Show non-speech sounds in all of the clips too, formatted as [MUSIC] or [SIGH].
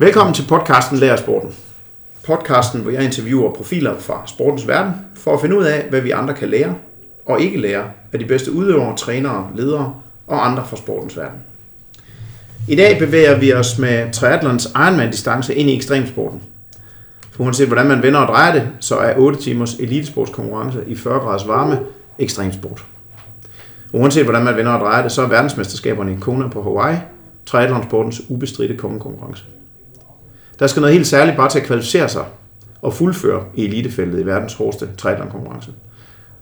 Velkommen til podcasten Lær Sporten. Podcasten, hvor jeg interviewer profiler fra sportens verden, for at finde ud af, hvad vi andre kan lære og ikke lære af de bedste udøvere, trænere, ledere og andre fra sportens verden. I dag bevæger vi os med triathlons Ironman-distance ind i ekstremsporten. For uanset hvordan man vender og drejer det, så er 8 timers elitesportskonkurrence i 40 graders varme ekstremsport. Uanset hvordan man vender og drejer det, så er verdensmesterskaberne i Kona på Hawaii triathlonsportens ubestridte kongekonkurrence. Der skal noget helt særligt bare til at kvalificere sig og fuldføre i elitefeltet i verdens hårdeste triathlon-konkurrence.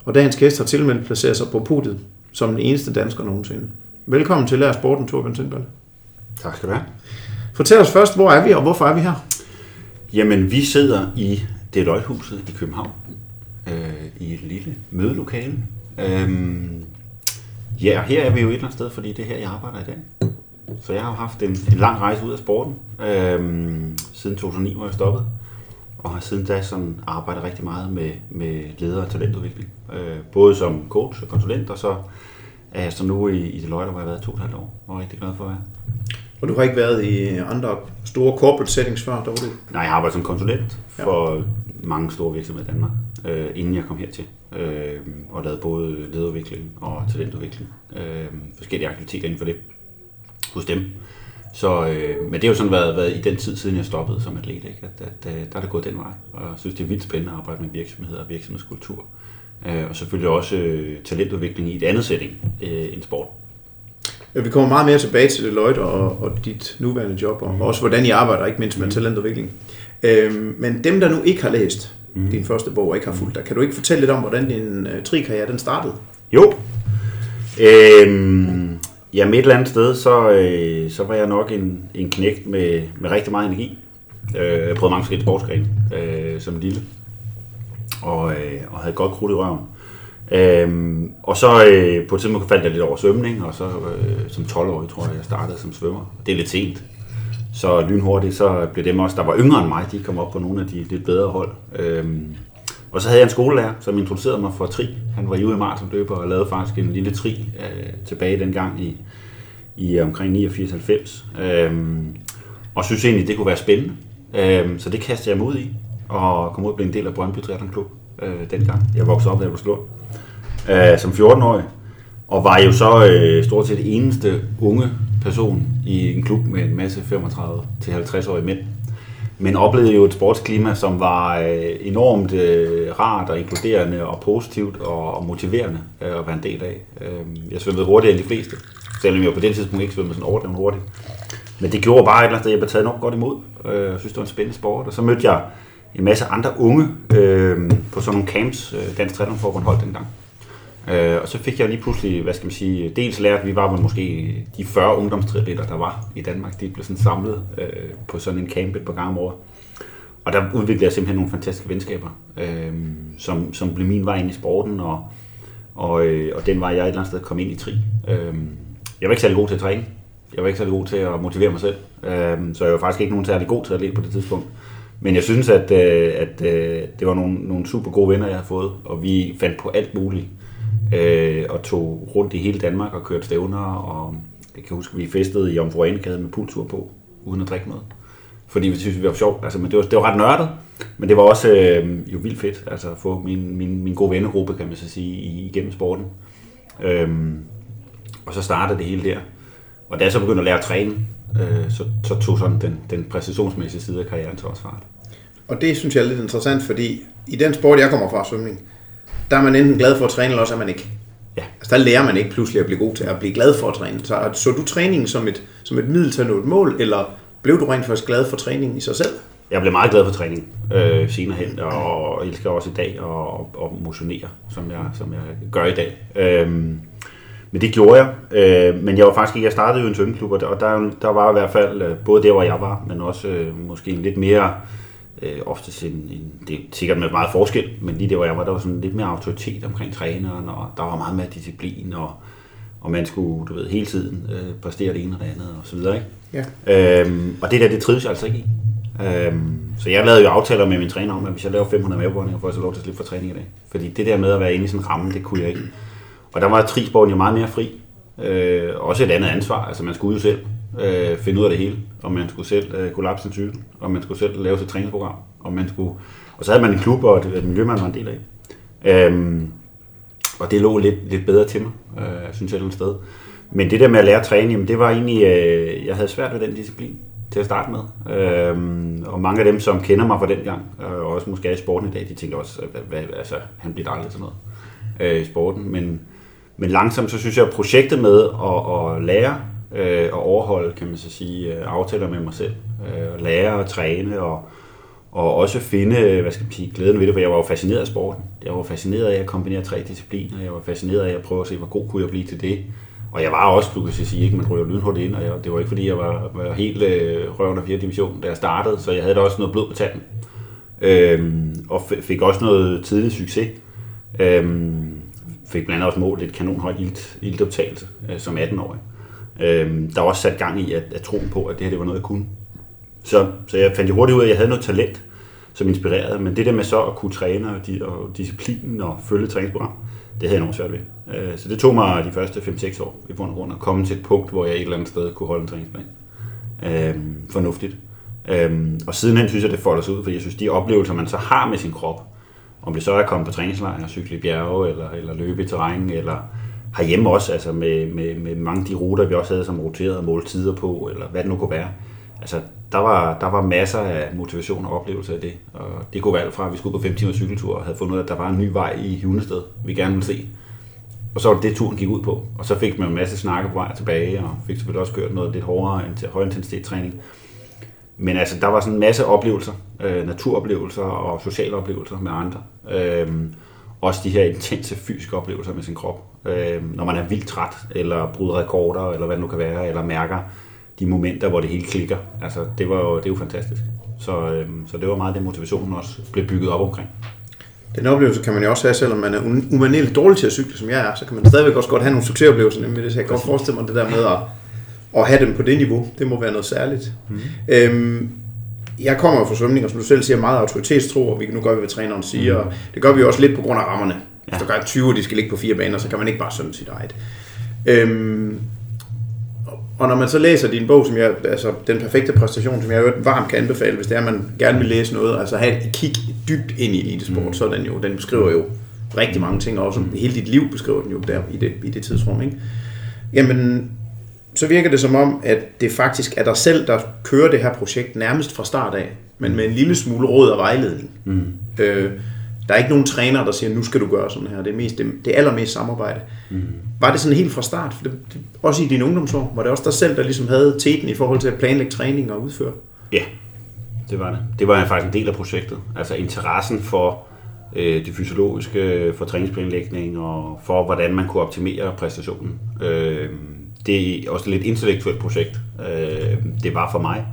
Og dagens gæst har tilmeldt placeret sig på podiet som den eneste dansker nogensinde. Velkommen til Lær Sporten, Torbjørn Tindberg. Tak skal du have. Fortæl os først, hvor er vi, og hvorfor er vi her? Jamen, vi sidder i Deloitte-huset i København, øh, i et lille mødelokale. Øhm, ja, her er vi jo et eller andet sted, fordi det er her, jeg arbejder i dag. Så jeg har haft en, en lang rejse ud af sporten, øhm, siden 2009, hvor jeg stoppede. Og har siden da sådan arbejdet rigtig meget med, med leder- og talentudvikling. Øh, både som coach og konsulent, og så er jeg så nu i, i Deloitte, hvor jeg har været to og et halvt år, og er rigtig glad for at være. Og du har ikke været i andre store corporate settings før, der var det? Nej, jeg har arbejdet som konsulent for ja. mange store virksomheder i Danmark, øh, inden jeg kom hertil. Øh, og lavet både lederudvikling og talentudvikling. Øh, forskellige aktiviteter inden for det hos dem. Så, øh, men det har jo sådan været, været i den tid, siden jeg stoppede som atlet, ikke? At, at, at der er det gået den vej. Og jeg synes, det er vildt spændende at arbejde med virksomheder og virksomhedskultur. Øh, og selvfølgelig også øh, talentudvikling i et andet setting øh, end sport. Ja, vi kommer meget mere tilbage til Deloitte og, og dit nuværende job, og mm. også hvordan I arbejder, ikke mindst med mm. talentudvikling. Øhm, men dem, der nu ikke har læst mm. din første bog og ikke har fulgt dig, kan du ikke fortælle lidt om, hvordan din uh, trikarriere den startede? Jo. Øhm, Jamen et eller andet sted, så, øh, så var jeg nok en, en knægt med, med rigtig meget energi. Øh, jeg prøvede mange forskellige sportsgrene øh, som lille, og, øh, og havde godt krudt i røven. Øh, og så øh, på et tidspunkt faldt jeg lidt over svømning, og så øh, som 12-årig tror jeg, jeg startede som svømmer. Det er lidt sent. Så lynhurtigt, så blev dem også, der var yngre end mig, de kom op på nogle af de lidt bedre hold. Øh, og så havde jeg en skolelærer, som introducerede mig for tri. Han var jo i maratonløber og lavede faktisk en lille tri øh, tilbage dengang i, i omkring 89-90. Øhm, og synes egentlig, det kunne være spændende. Øhm, så det kastede jeg mig ud i, og kom ud og blev en del af Brøndby Triathlon Klub øh, dengang. Jeg voksede op i Albertslund øh, som 14-årig, og var jo så øh, stort set eneste unge person i en klub med en masse 35-50-årige mænd men oplevede jo et sportsklima, som var øh, enormt øh, rart og inkluderende og positivt og, og motiverende øh, at være en del af. Øh, jeg svømmede hurtigere end de fleste, selvom jeg på det tidspunkt ikke svømmede sådan overdrevet hurtigt. Men det gjorde bare et eller andet sted, jeg blev taget enormt godt imod. Øh, jeg synes, det var en spændende sport. Og så mødte jeg en masse andre unge øh, på sådan nogle camps, øh, Dansk Trænerforbund holdt dengang. Øh, og så fik jeg lige pludselig, hvad skal man sige, dels lært, at vi var måske de 40 ungdomstriatleter, der var i Danmark. De blev sådan samlet øh, på sådan en camp et par gange om året. Og der udviklede jeg simpelthen nogle fantastiske venskaber, øh, som, som blev min vej ind i sporten, og, og, øh, og den var jeg et eller andet sted kom ind i tri. Øh, jeg var ikke særlig god til at træne. Jeg var ikke særlig god til at motivere mig selv. Øh, så jeg var faktisk ikke nogen særlig god til at lide på det tidspunkt. Men jeg synes, at, øh, at øh, det var nogle, nogle super gode venner, jeg har fået, og vi fandt på alt muligt øh, og tog rundt i hele Danmark og kørte stævner, og jeg kan huske, at vi festede i Jomfru Omfru med pultur på, uden at drikke noget. Fordi vi synes, det var sjovt. Altså, men det, var, det var ret nørdet, men det var også øh, jo vildt fedt altså, at få min, min, min gode vennegruppe, kan man så sige, igennem sporten. Øhm, og så startede det hele der. Og da jeg så begyndte at lære at træne, øh, så, så tog sådan den, den præcisionsmæssige side af karrieren til også fart. Og det synes jeg er lidt interessant, fordi i den sport, jeg kommer fra, svømning, der er man enten glad for at træne, eller også er man ikke. Ja. Altså, der lærer man ikke pludselig at blive god til at blive glad for at træne. Så, så du træningen som et, som et middel til at nå et mål, eller blev du rent faktisk glad for træningen i sig selv? Jeg blev meget glad for træning øh, senere hen, og elsker også i dag at, at motionere, som jeg, som jeg gør i dag. Øh, men det gjorde jeg. Øh, men jeg var faktisk ikke, jeg startede jo en svømmeklub, og der, der var i hvert fald, øh, både der hvor jeg var, men også øh, måske en lidt mere øh, ofte en, en, det er sikkert med meget forskel, men lige der hvor jeg var, der var sådan lidt mere autoritet omkring træneren, og der var meget mere disciplin, og, og man skulle, du ved, hele tiden øh, præstere det ene og det andet, og så videre, ikke? Ja. Øhm, og det der, det trives jeg altså ikke i. Øhm, så jeg lavede jo aftaler med min træner om, at hvis jeg laver 500 mavebåndinger, får jeg så lov til at slippe for træning i dag. Fordi det der med at være inde i sådan en ramme, det kunne jeg ikke. Og der var trisporten jo meget mere fri. Øh, også et andet ansvar, altså man skulle jo selv øh, finde ud af det hele. Om man skulle selv øh, kollapse en cykel, om man skulle selv lave sit træningsprogram, om man skulle... Og så havde man en klub og et, et miljø, man var en del af. Øhm, og det lå lidt, lidt bedre til mig, øh, synes jeg et sted. Men det der med at lære at træne, jamen det var egentlig, øh, jeg havde svært ved den disciplin til at starte med. Øhm, og mange af dem, som kender mig fra den gang, øh, og også måske er i sporten i dag, de tænkte også, hvad, hvad, altså, han bliver aldrig til noget øh, i sporten. Men, men langsomt, så synes jeg, at projektet med at, at lære øh, og overholde, kan man så sige, øh, aftaler med mig selv, øh, lære at træne og, og også finde, øh, hvad skal man sige, glæden ved det, for jeg var jo fascineret af sporten. Jeg var fascineret af at kombinere tre discipliner, jeg var fascineret af at prøve at se, hvor god kunne jeg blive til det. Og jeg var også, du kan sige, ikke, man ryger lynhurtigt ind, og jeg, det var ikke fordi, jeg var, var helt øh, røven af 4. division, da jeg startede, så jeg havde da også noget blod på tanden. Øhm, og fik også noget tidlig succes. Øhm, fik blandt andet også målt et kanonhøjt ilt, iltoptagelse øh, som 18-årig. Øh, der var også sat gang i at, at troen på, at det her det var noget, jeg kunne. Så, så jeg fandt jo hurtigt ud af, at jeg havde noget talent, som inspirerede, men det der med så at kunne træne og, di, og disciplinen og følge træningsprogram, det havde jeg nogen svært ved. Øh, så det tog mig de første 5-6 år i bund og grund at komme til et punkt, hvor jeg et eller andet sted kunne holde en træningsplan. Øh, fornuftigt. Øhm, og sidenhen synes jeg, det folder sig ud, for jeg synes, de oplevelser, man så har med sin krop, om det så er at komme på træningslejr og cykle i bjerge, eller, eller løbe i terræn, eller herhjemme også, altså med, med, med mange af de ruter, vi også havde, som roterede måltider på, eller hvad det nu kunne være. Altså, der var, der var masser af motivation og oplevelse i det. Og det kunne være alt fra, at vi skulle på 5 timer cykeltur og havde fundet ud af, at der var en ny vej i Hundested, vi gerne ville se. Og så var det det, turen gik ud på. Og så fik man en masse snakke på vej tilbage, og fik selvfølgelig også kørt noget lidt hårdere til højintensitetstræning. Men altså, der var sådan en masse oplevelser, øh, naturoplevelser og sociale oplevelser med andre. Øh, også de her intense fysiske oplevelser med sin krop. Øh, når man er vildt træt, eller bryder rekorder, eller hvad det nu kan være, eller mærker de momenter, hvor det hele klikker. Altså, det, var jo, det er jo fantastisk. Så, øh, så det var meget det, motivationen også blev bygget op omkring. Den oplevelse kan man jo også have, selvom man er umanerligt dårlig til at cykle, som jeg er, så kan man stadigvæk også godt have nogle succesoplevelser, nemlig det. Så jeg kan godt forestille mig det der med at, at have dem på det niveau. Det må være noget særligt. Mm. Øhm, jeg kommer jo fra svømning, og som du selv siger, meget autoritetstro, og vi nu gør vi, hvad træneren siger. Mm. Og det gør vi også lidt på grund af rammerne. Ja. Hvis der gør 20, og de skal ligge på fire baner, så kan man ikke bare svømme sit eget. Øhm, og når man så læser din bog, som jeg, altså den perfekte præstation, som jeg jo varmt kan anbefale, hvis det er, at man gerne vil læse noget, altså have et kig dybt ind i elitesport, mm. så den jo, den beskriver jo rigtig mange ting, og også hele dit liv beskriver den jo der i det, i det tidsrum, ikke? Jamen, så virker det som om, at det faktisk er dig selv, der kører det her projekt nærmest fra start af, men med en lille smule råd og vejledning. Mm. Øh, der er ikke nogen træner, der siger, nu skal du gøre sådan her. Det er, mest, det, det er allermest samarbejde. Mm. Var det sådan helt fra start? For det, det, også i din ungdomsår, var det også dig selv, der ligesom havde teten i forhold til at planlægge træning og udføre? Ja, det var det. Det var faktisk en del af projektet. Altså interessen for øh, det fysiologiske, for træningsplanlægning og for, hvordan man kunne optimere præstationen. Øh, det er også et lidt intellektuelt projekt. Øh, det var for mig.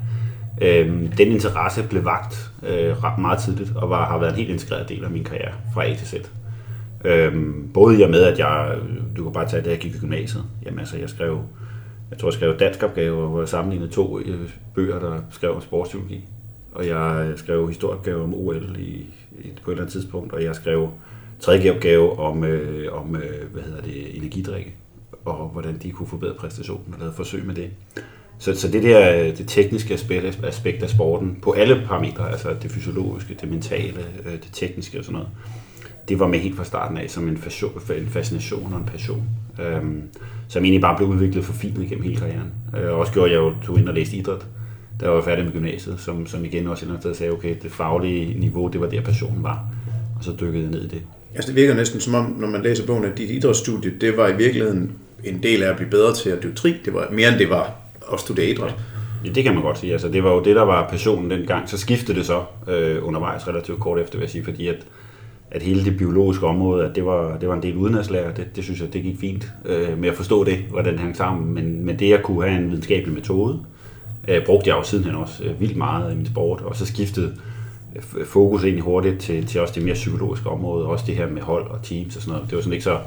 Øh, den interesse blev vagt øh, ret meget tidligt, og var, har været en helt integreret del af min karriere fra A til Z. Øh, både i og med, at jeg, du kan bare tage det, jeg gik i gymnasiet. Jamen altså, jeg skrev, jeg tror, jeg skrev dansk opgave, hvor jeg sammenlignede to øh, bøger, der skrev om sportspsykologi. Og jeg skrev historieopgave om OL i, i, på et eller andet tidspunkt, og jeg skrev tredje opgave om, øh, om øh, hvad hedder det, energidrikke, og hvordan de kunne forbedre præstationen, og lavede forsøg med det. Så, så det der det tekniske aspekt, aspekt af sporten, på alle parametre, altså det fysiologiske, det mentale, øh, det tekniske og sådan noget, det var med helt fra starten af som en, en fascination og en passion, øhm, som egentlig bare blev udviklet for fint igennem hele karrieren. Øh, også gjorde jeg jo, tog ind og læste idræt, da jeg var færdig med gymnasiet, som, som igen også et eller andet sagde, okay, det faglige niveau, det var der passionen var, og så dykkede jeg ned i det. Altså det virker næsten som om, når man læser bogen, at dit idrætsstudie, det var i virkeligheden en del af at blive bedre til at dykke tri. Det var mere end det var at studere idræt. Ja, det kan man godt sige. Altså, det var jo det, der var passionen dengang. Så skiftede det så øh, undervejs relativt kort efter, vil jeg sige, fordi at, at hele det biologiske område, at det var, det var en del udenrigslærer, det, det synes jeg, det gik fint øh, med at forstå det, hvordan det hang sammen. Men, men det at kunne have en videnskabelig metode, øh, brugte jeg jo sidenhen også øh, vildt meget i min sport, og så skiftede øh, fokus egentlig hurtigt til, til også det mere psykologiske område, også det her med hold og teams og sådan noget. Det var sådan ikke så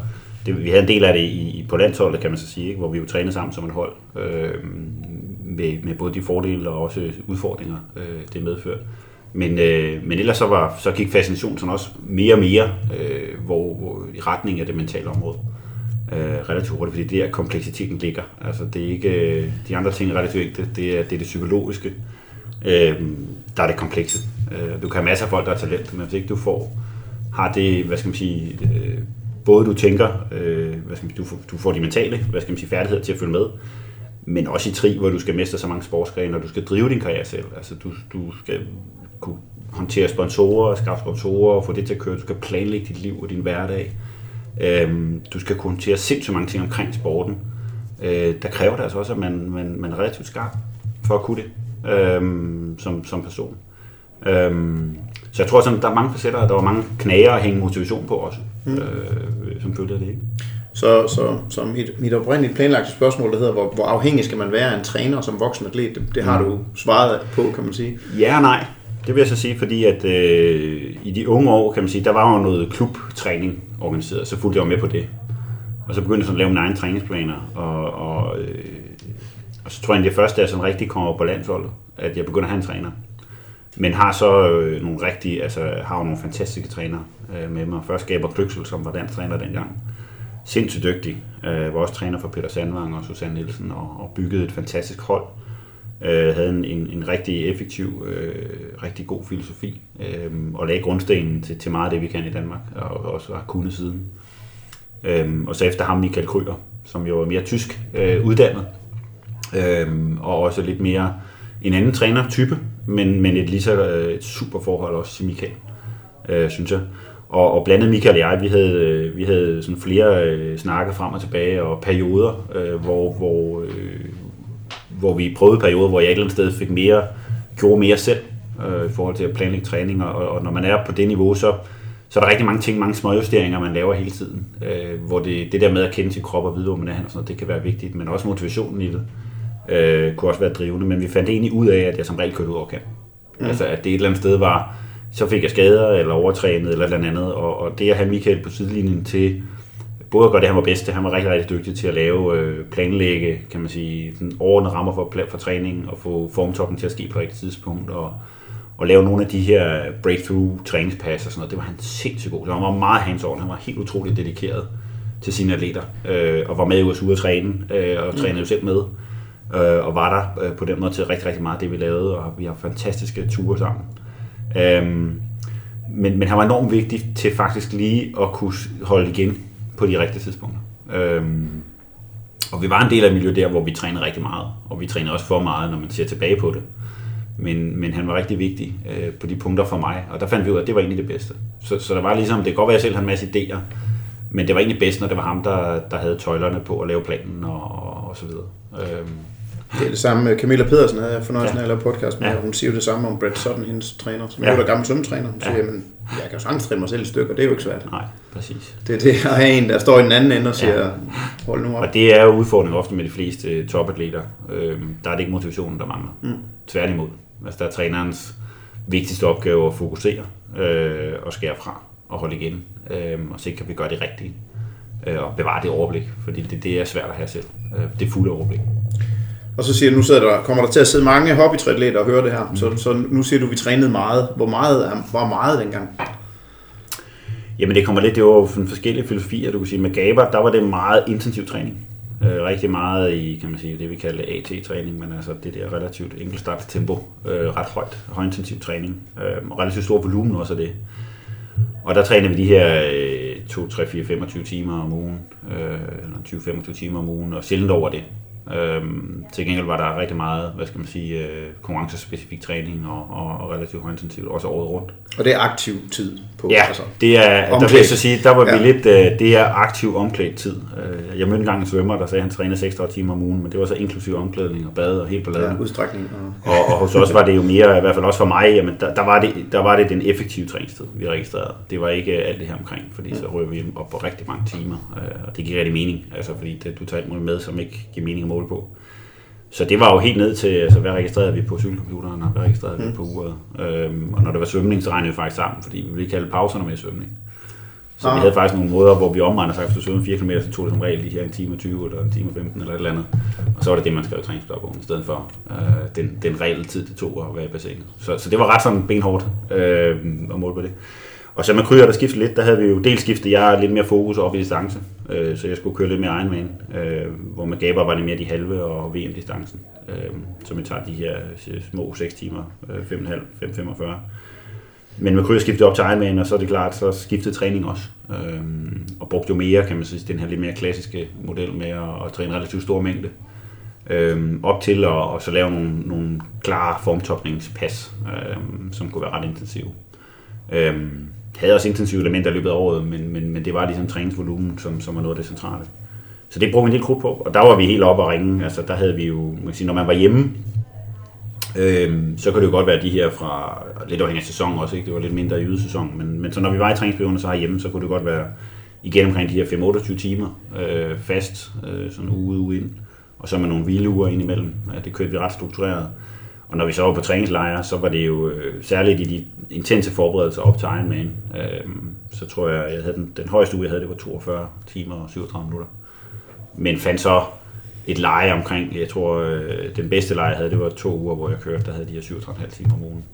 det, vi havde en del af det i, på landsholdet, kan man så sige, ikke? hvor vi jo trænede sammen som et hold, øh, med, med både de fordele og også udfordringer, øh, det medførte. Men, øh, men ellers så, var, så gik fascinationen sådan også mere og mere øh, hvor, hvor, i retning af det mentale område. øh, relativt hurtigt, fordi det er der kompleksiteten ligger. Altså det er ikke, øh, de andre ting er relativt enkle, det er det, er det psykologiske, øh, der er det komplekse. Øh, du kan have masser af folk, der er talent, men hvis ikke du får, har det, hvad skal man sige, øh, både du tænker, øh, hvad skal man du, du får de mentale, hvad skal man sige, færdigheder til at følge med, men også i tri, hvor du skal mestre så mange sportsgrene, og du skal drive din karriere selv. Altså du, du skal kunne håndtere sponsorer, skaffe sponsorer, og få det til at køre. Du skal planlægge dit liv og din hverdag. Øhm, du skal kunne håndtere sindssygt mange ting omkring sporten. Øh, der kræver det altså også, at man, man, man er relativt skarp for at kunne det øhm, som, som person. Øhm, så jeg tror, at der er mange facetter, og der var mange knager at hænge motivation på også, mm. øh, som følte det. Ikke? Så, så, så mit, mit oprindeligt planlagte spørgsmål, der hedder, hvor, hvor afhængig skal man være af en træner som voksen atlet, det, det har mm. du svaret på, kan man sige. Ja og nej. Det vil jeg så sige, fordi at øh, i de unge år, kan man sige, der var jo noget klubtræning organiseret, så fulgte jeg jo med på det. Og så begyndte jeg sådan at lave mine egne træningsplaner, og, og, øh, og så tror jeg, at det første, jeg sådan rigtig kommer på landsholdet, at jeg begynder at have en træner. Men har så øh, nogle rigtige, altså har jo nogle fantastiske trænere øh, med mig. Først Gaber Kløksel, som var dansk træner dengang. Sindssygt dygtig. Øh, var også træner for Peter Sandvang og Susanne Nielsen, og, og byggede et fantastisk hold. Øh, havde en, en, en rigtig effektiv, øh, rigtig god filosofi, øh, og lagde grundstenen til, til meget af det, vi kan i Danmark, og også har kunnet siden. Øh, og så efter ham Michael Kryger, som jo er mere tysk øh, uddannet, øh, og også lidt mere en anden trænertype, men, men et lige så øh, et super forhold også til Michael, øh, synes jeg. Og, og blandt andet Michael og jeg, vi havde, øh, vi havde sådan flere øh, snakke frem og tilbage, og perioder, øh, hvor, hvor, øh, hvor vi prøvede perioder, hvor jeg et eller andet sted fik mere, gjorde mere selv øh, i forhold til at planlægge træning, og, og når man er på det niveau, så, så er der rigtig mange ting, mange små justeringer, man laver hele tiden, øh, hvor det, det der med at kende sin krop og vide, hvor man er og sådan noget, det kan være vigtigt, men også motivationen i det øh, kunne også være drivende, men vi fandt egentlig ud af, at jeg som regel kørte ud over kan. Mm. Altså, at det et eller andet sted var, så fik jeg skader eller overtrænet eller et eller andet, og, og det at have Michael på sidelinjen til både at gøre det, han var bedst til, han var rigtig, rigtig dygtig til at lave, øh, planlægge, kan man sige, den overordnede rammer for, for træningen og få formtoppen til at ske på et tidspunkt, og, og lave nogle af de her breakthrough træningspas og sådan noget. Det var han sindssygt god. Han var meget hands on. Han var helt utroligt dedikeret til sine atleter, øh, og var med i USA at træne, øh, og trænede mm. jo selv med øh, og var der øh, på den måde til rigtig, rigtig meget det, vi lavede, og vi har fantastiske ture sammen. Øhm, men, men han var enormt vigtig til faktisk lige at kunne holde igen på de rigtige tidspunkter. Øhm, og vi var en del af miljøet der, hvor vi trænede rigtig meget, og vi trænede også for meget, når man ser tilbage på det. Men, men han var rigtig vigtig øh, på de punkter for mig, og der fandt vi ud af, at det var egentlig det bedste. Så, så der var ligesom, det kan godt være, at jeg selv havde en masse idéer, men det var egentlig bedst, når det var ham, der, der havde tøjlerne på at lave planen og, og, og så videre. Øhm, det er det samme. Camilla Pedersen havde jeg fornøjelsen ja. af at lave podcast med, ja. hun siger jo det samme om Brett Sutton, hendes træner, som ja. er gammel svømmetræner. Hun ja. siger, men jeg kan jo sagtens træne mig selv i stykker, det er jo ikke svært. Nej, præcis. Det er det at have en, der står i den anden ende og siger, ja. hold nu op. Og det er jo udfordringen ofte med de fleste topatleter. Øhm, der er det ikke motivationen, der mangler. Mm. Tværtimod. Altså der er trænerens vigtigste opgave at fokusere øh, og skære fra og holde igen. Øh, og så kan vi gøre det rigtige øh, og bevare det overblik, fordi det, det er svært at have selv. Øh, det fulde overblik. Og så siger du, nu sidder der, kommer der til at sidde mange hobbytriatleter og høre det her. Så, så nu siger du, vi trænede meget. Hvor meget var meget dengang? Jamen det kommer lidt, det var jo forskellige filosofier, du kan sige. Med Gaber, der var det meget intensiv træning. Øh, rigtig meget i, kan man sige, det vi kalder AT-træning, men altså det der relativt enkeltstart tempo, øh, ret højt, højintensiv træning, øh, og relativt stor volumen også af det. Og der træner vi de her øh, 2, 3, 4, 25 timer om ugen, øh, eller 20-25 timer om ugen, og sjældent over det. Øhm, til gengæld var der rigtig meget, hvad skal man sige, øh, konkurrencespecifik træning og, og, og relativt højintensivt, også året rundt. Og det er aktiv tid på? Ja, altså, det er, der vil jeg så sige, der var ja. vi lidt, øh, det er aktiv omklædt tid. Øh, jeg mødte engang en svømmer, der sagde, at han trænede 6 timer om ugen, men det var så inklusiv omklædning og bad og helt på laden. Ja, udstrækning. Og... og, og hos os var det jo mere, i hvert fald også for mig, jamen, der, der, var det, der var det den effektive træningstid, vi registrerede. Det var ikke alt det her omkring, fordi så rører vi op på rigtig mange timer, og det giver rigtig mening, altså fordi det, du tager alt muligt med, som ikke giver mening at måle på. Så det var jo helt ned til, altså hvad registrerede vi på cykelcomputeren, og hvad registrerede mm. vi på uret. Øhm, og når det var svømning, så regnede vi faktisk sammen, fordi vi ville kalde pauserne med svømning. Så ah. vi havde faktisk nogle måder, hvor vi omregner sig, hvis du svømmer 4 km, så tog det som regel lige her en time 20 eller en time 15 eller et eller andet. Og så var det det, man skrev i træningsdagbogen, i stedet for øh, den, den reelle tid, det tog at være i bassinet. Så, så det var ret sådan benhårdt øh, at måle på det. Og så med kryer, der skiftede lidt, der havde vi jo dels skiftet jeg lidt mere fokus op i distance, øh, så jeg skulle køre lidt mere Ironman, øh, hvor med Gaber var det mere de halve og VM-distancen, øh, så vi tager de her øh, små 6 timer, øh, 5,5, 5,45. Men med kryer skiftede op til Ironman, og så er det klart, så skiftede træning også. Øh, og brugte jo mere, kan man sige, den her lidt mere klassiske model med at, at træne relativt stor mængde. Øh, op til at og så lave nogle, nogle klare formtopningspas, øh, som kunne være ret intensive. Øh, havde også intensive elementer i løbet af året, men, men, men det var ligesom træningsvolumen, som, som var noget af det centrale. Så det brugte vi en del krudt på, og der var vi helt oppe og ringe. Altså, der havde vi jo, man kan sige, når man var hjemme, Øhm, så kan det jo godt være de her fra, lidt afhængig af sæsonen også, ikke? det var lidt mindre i ydesæsonen, men, men så når vi var i træningsperioden så hjemme, så kunne det godt være igen omkring de her 5-28 timer øh, fast, øh, sådan uge uge ind, og så med nogle hvileuger ind imellem. Ja, det kørte vi ret struktureret. Og når vi så var på træningslejre, så var det jo øh, særligt i de intense forberedelser op til Ironman. Øh, så tror jeg, jeg havde den, den højeste uge, jeg havde, det var 42 timer og 37 minutter. Men fandt så et leje omkring, jeg tror, øh, den bedste leje jeg havde, det var to uger, hvor jeg kørte, der havde de her 37,5 timer om ugen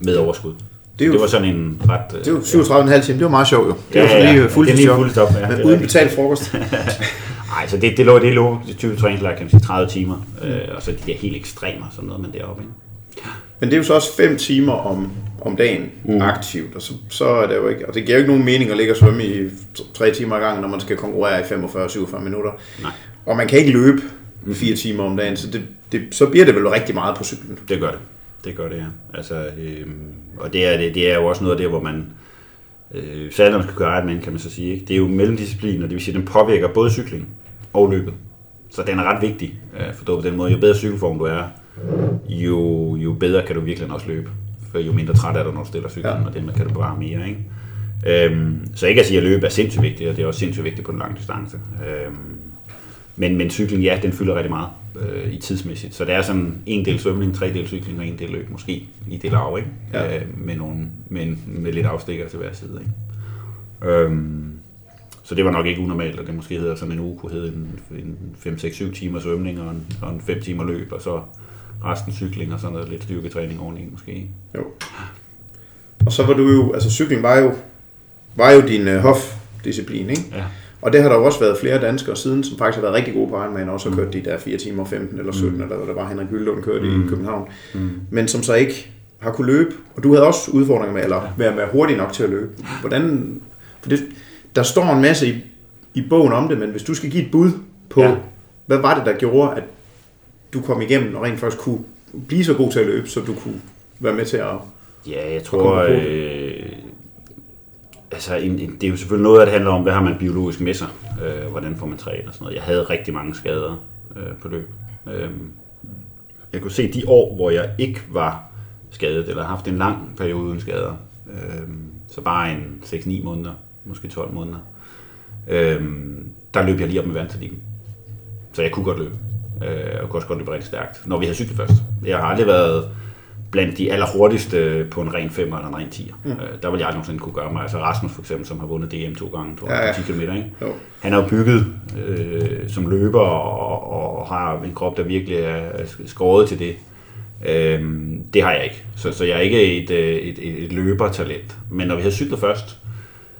med overskud. Det, er jo, det var sådan en ret... Det jo 37,5 timer, det var meget sjovt jo. Det var Ja, ja, ja, lige ja. Det er lige fuldstop, ja. Men uden betalt frokost. [LAUGHS] Nej, så det, det lå, det lå det 20 træningslejre, kan man sige, 30 timer, øh, og så de der helt ekstremer, sådan noget, men deroppe. Ikke? Men det er jo så også 5 timer om, om dagen mm. aktivt, og så, så er det jo ikke, og det giver jo ikke nogen mening at ligge og svømme i 3 timer ad gangen, når man skal konkurrere i 45-47 minutter. Nej. Og man kan ikke løbe 4 timer om dagen, så, det, det, så bliver det vel rigtig meget på cyklen. Det gør det. Det gør det, ja. Altså, øh, og det er, det, det er jo også noget af det, hvor man, øh, særligt når man skal gøre Ironman, kan man så sige, ikke? det er jo mellemdisciplin, og det vil sige, at den påvirker både cykling og løbet. Så den er ret vigtig, øh, for på den måde, jo bedre cykelform du er, jo, jo bedre kan du virkelig også løbe. For jo mindre træt er du, når du stiller cyklen, Ja. og den kan du bevare mere. Ikke? Øhm, så ikke at sige, at løbe er sindssygt vigtigt, og det er også sindssygt vigtigt på den lange distance. Øhm, men, men cykling, ja, den fylder rigtig meget øh, i tidsmæssigt. Så det er sådan en del svømning, tre del cykling og en del løb, måske i det lav, ikke? Ja. Øh, med, nogle, med, med lidt afstikker til hver side. Ikke? Øhm, så det var nok ikke unormalt, at det måske hedder sådan en uge kunne hedde en, en 5-6-7 timer svømning og en, og en 5 timer løb, og så resten cykling og sådan noget lidt styrketræning oveni måske. Jo. Og så var du jo, altså cykling var jo, var jo din uh, hofdisciplin, ikke? Ja. Og det har der jo også været flere danskere siden, som faktisk har været rigtig gode på Ironman, og også har kørt de der 4 timer 15 eller 17, mm. eller hvad der var Henrik Gyllund kørte mm. i København. Mm. Men som så ikke har kunne løbe, og du havde også udfordringer med, eller ja. være, være hurtig nok til at løbe. Hvordan, for det, der står en masse i, i bogen om det, men hvis du skal give et bud på. Ja. hvad var det, der gjorde, at du kom igennem og rent faktisk kunne blive så god til at løbe, så du kunne være med til at... Ja, jeg tror, øh, altså en, en, det er jo selvfølgelig noget, at det handler om, hvad har man biologisk med sig, øh, hvordan får man trænet og sådan noget. Jeg havde rigtig mange skader øh, på løb. Øh, jeg kunne se de år, hvor jeg ikke var skadet, eller haft en lang periode uden skader, øh, så bare en 6-9 måneder, måske 12 måneder, øh, der løb jeg lige op med verdenseligen. Så jeg kunne godt løbe. Øh, og kunne også godt løbe rigtig stærkt, når vi havde cyklet først. Jeg har aldrig været blandt de allerhurtigste på en ren 5 eller en ren 10. Mm. Øh, der ville jeg aldrig nogensinde kunne gøre mig. Altså Rasmus for eksempel, som har vundet DM to gange, tror jeg, Ja, ja. på 10 km. Ikke? Jo. Han er jo bygget øh, som løber og, og har en krop, der virkelig er skåret til det. Øhm, det har jeg ikke. Så, så jeg er ikke et, øh, et, et, et løbertalent. Men når vi havde cyklet først,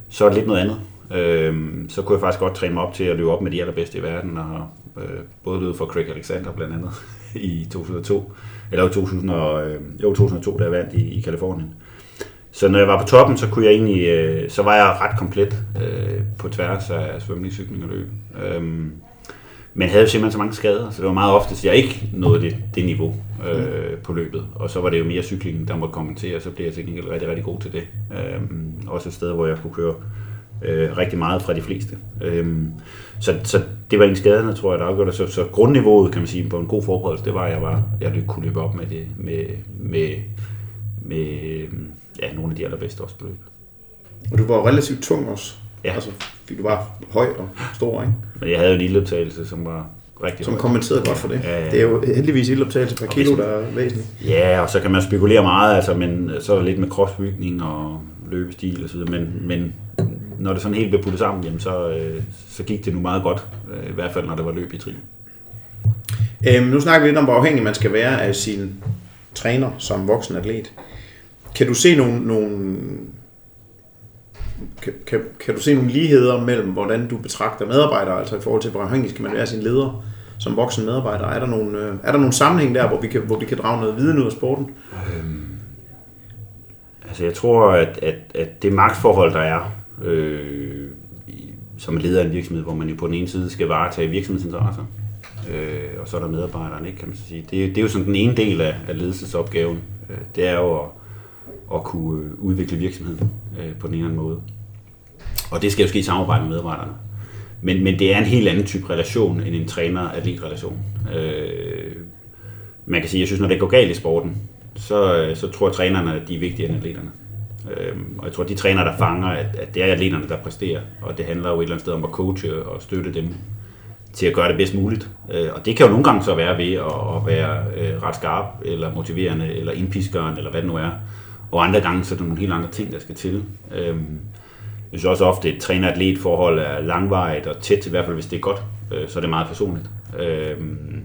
så er det lidt noget andet. Øhm, så kunne jeg faktisk godt træne mig op til at løbe op med de allerbedste i verden, og øh, både løbet for Craig Alexander blandt andet [LAUGHS] i 2002, eller 2000 og, øh, jo, 2002, da jeg vandt i, i Kalifornien. Så når jeg var på toppen, så kunne jeg egentlig, øh, så var jeg ret komplet øh, på tværs af svømning, cykling og løb. Øhm, men havde jo simpelthen så mange skader, så det var meget ofte, at jeg ikke nåede det, det niveau øh, på løbet. Og så var det jo mere cyklingen, der måtte kommentere, og så blev jeg til gengæld rigtig, rigtig god til det. Øhm, også et sted, hvor jeg kunne køre øh, rigtig meget fra de fleste. Øhm, så, så det var en skaderne, tror jeg, der afgjorde det. Så, så grundniveauet, kan man sige, på en god forberedelse, det var, at jeg, var, jeg kunne løbe op med, det, med, med, med ja, nogle af de allerbedste også på løb. Og du var relativt tung også. Ja. Altså, fordi du var høj og stor, ikke? Men jeg havde jo en ildoptagelse, som var rigtig Som kommenterede godt for det. Ja, ja. Det er jo heldigvis ildoptagelse per kilo, der er væsentligt. Ja, og så kan man spekulere meget, altså, men så er der lidt med kropsbygning og løbestil og så videre, men, men når det sådan helt blev puttet sammen, jamen, så, øh, så gik det nu meget godt, øh, i hvert fald når det var løb i tri. Øhm, nu snakker vi lidt om, hvor afhængig man skal være af sin træner som voksen atlet. Kan du se nogle, nogle kan, kan, kan du se nogle ligheder mellem, hvordan du betragter medarbejdere, altså i forhold til, hvor afhængig skal man være af sin leder som voksen medarbejder? Er der nogle, øh, er der nogle sammenhæng der, hvor vi, kan, hvor vi kan drage noget viden ud af sporten? Øhm, altså jeg tror, at, at, at det magtforhold, der er øh, som leder af en virksomhed, hvor man jo på den ene side skal varetage virksomhedsinteresser, øh, og så er der medarbejderne, ikke, kan man sige. Det, det er jo sådan den ene del af, af ledelsesopgaven. Øh, det er jo at, at kunne øh, udvikle virksomheden øh, på den ene eller anden måde. Og det skal jo ske i samarbejde med medarbejderne. Men, men det er en helt anden type relation end en træner-atlet-relation. Øh, man kan sige, jeg synes, når det går galt i sporten, så, øh, så tror trænerne, at de er vigtigere end atleterne. Øhm, og jeg tror, at de træner, der fanger, at, at det er atleterne, der præsterer. Og det handler jo et eller andet sted om at coache og støtte dem til at gøre det bedst muligt. Øh, og det kan jo nogle gange så være ved at være øh, ret skarp, eller motiverende, eller indpiskeren, eller hvad det nu er. Og andre gange så er der nogle helt andre ting, der skal til. Øh, jeg synes også ofte, at et træner-atlet forhold er langvarigt og tæt, i hvert fald hvis det er godt, øh, så er det meget personligt. Øhm,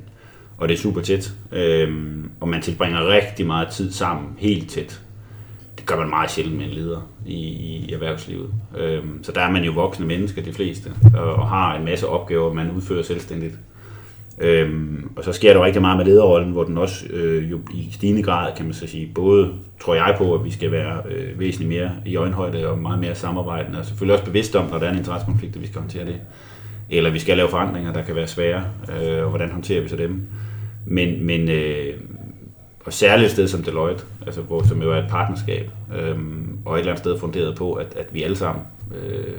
og det er super tæt. Øhm, og man tilbringer rigtig meget tid sammen, helt tæt gør man meget sjældent med en leder i, i erhvervslivet. Øhm, så der er man jo voksne mennesker, de fleste, og, og har en masse opgaver, man udfører selvstændigt. Øhm, og så sker der jo rigtig meget med lederrollen, hvor den også øh, jo i stigende grad, kan man så sige, både tror jeg på, at vi skal være øh, væsentligt mere i øjenhøjde og meget mere samarbejdende, og selvfølgelig også bevidst om, når der er en interessekonflikt, at vi skal håndtere det. Eller vi skal lave forandringer, der kan være svære, øh, og hvordan håndterer vi så dem. Men, men, øh, og særligt et sted som Deloitte, altså hvor, som jo er et partnerskab, øh, og et eller andet sted funderet på, at, at vi alle sammen øh,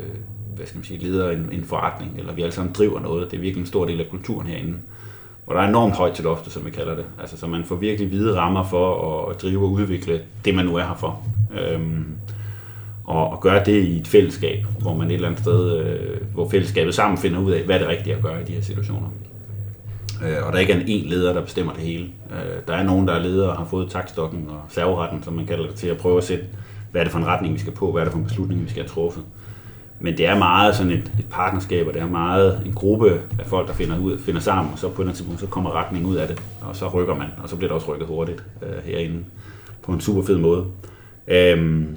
hvad skal man sige, leder en, en forretning, eller vi alle sammen driver noget. Det er virkelig en stor del af kulturen herinde, hvor der er enormt højt til loftet, som vi kalder det. Altså, så man får virkelig hvide rammer for at, at drive og udvikle det, man nu er her for. Øhm, og, og gøre det i et fællesskab, hvor man et eller andet sted, øh, hvor fællesskabet sammen finder ud af, hvad er det rigtige at gøre i de her situationer øh, og der ikke er en leder, der bestemmer det hele. Øh, der er nogen, der er leder og har fået takstokken og serveretten, som man kalder det, til at prøve at sætte, hvad er det for en retning, vi skal på, hvad er det for en beslutning, vi skal have truffet. Men det er meget sådan et, et partnerskab, og det er meget en gruppe af folk, der finder, ud, finder sammen, og så på et tidspunkt, så kommer retningen ud af det, og så rykker man, og så bliver det også rykket hurtigt øh, herinde på en super fed måde. Øhm,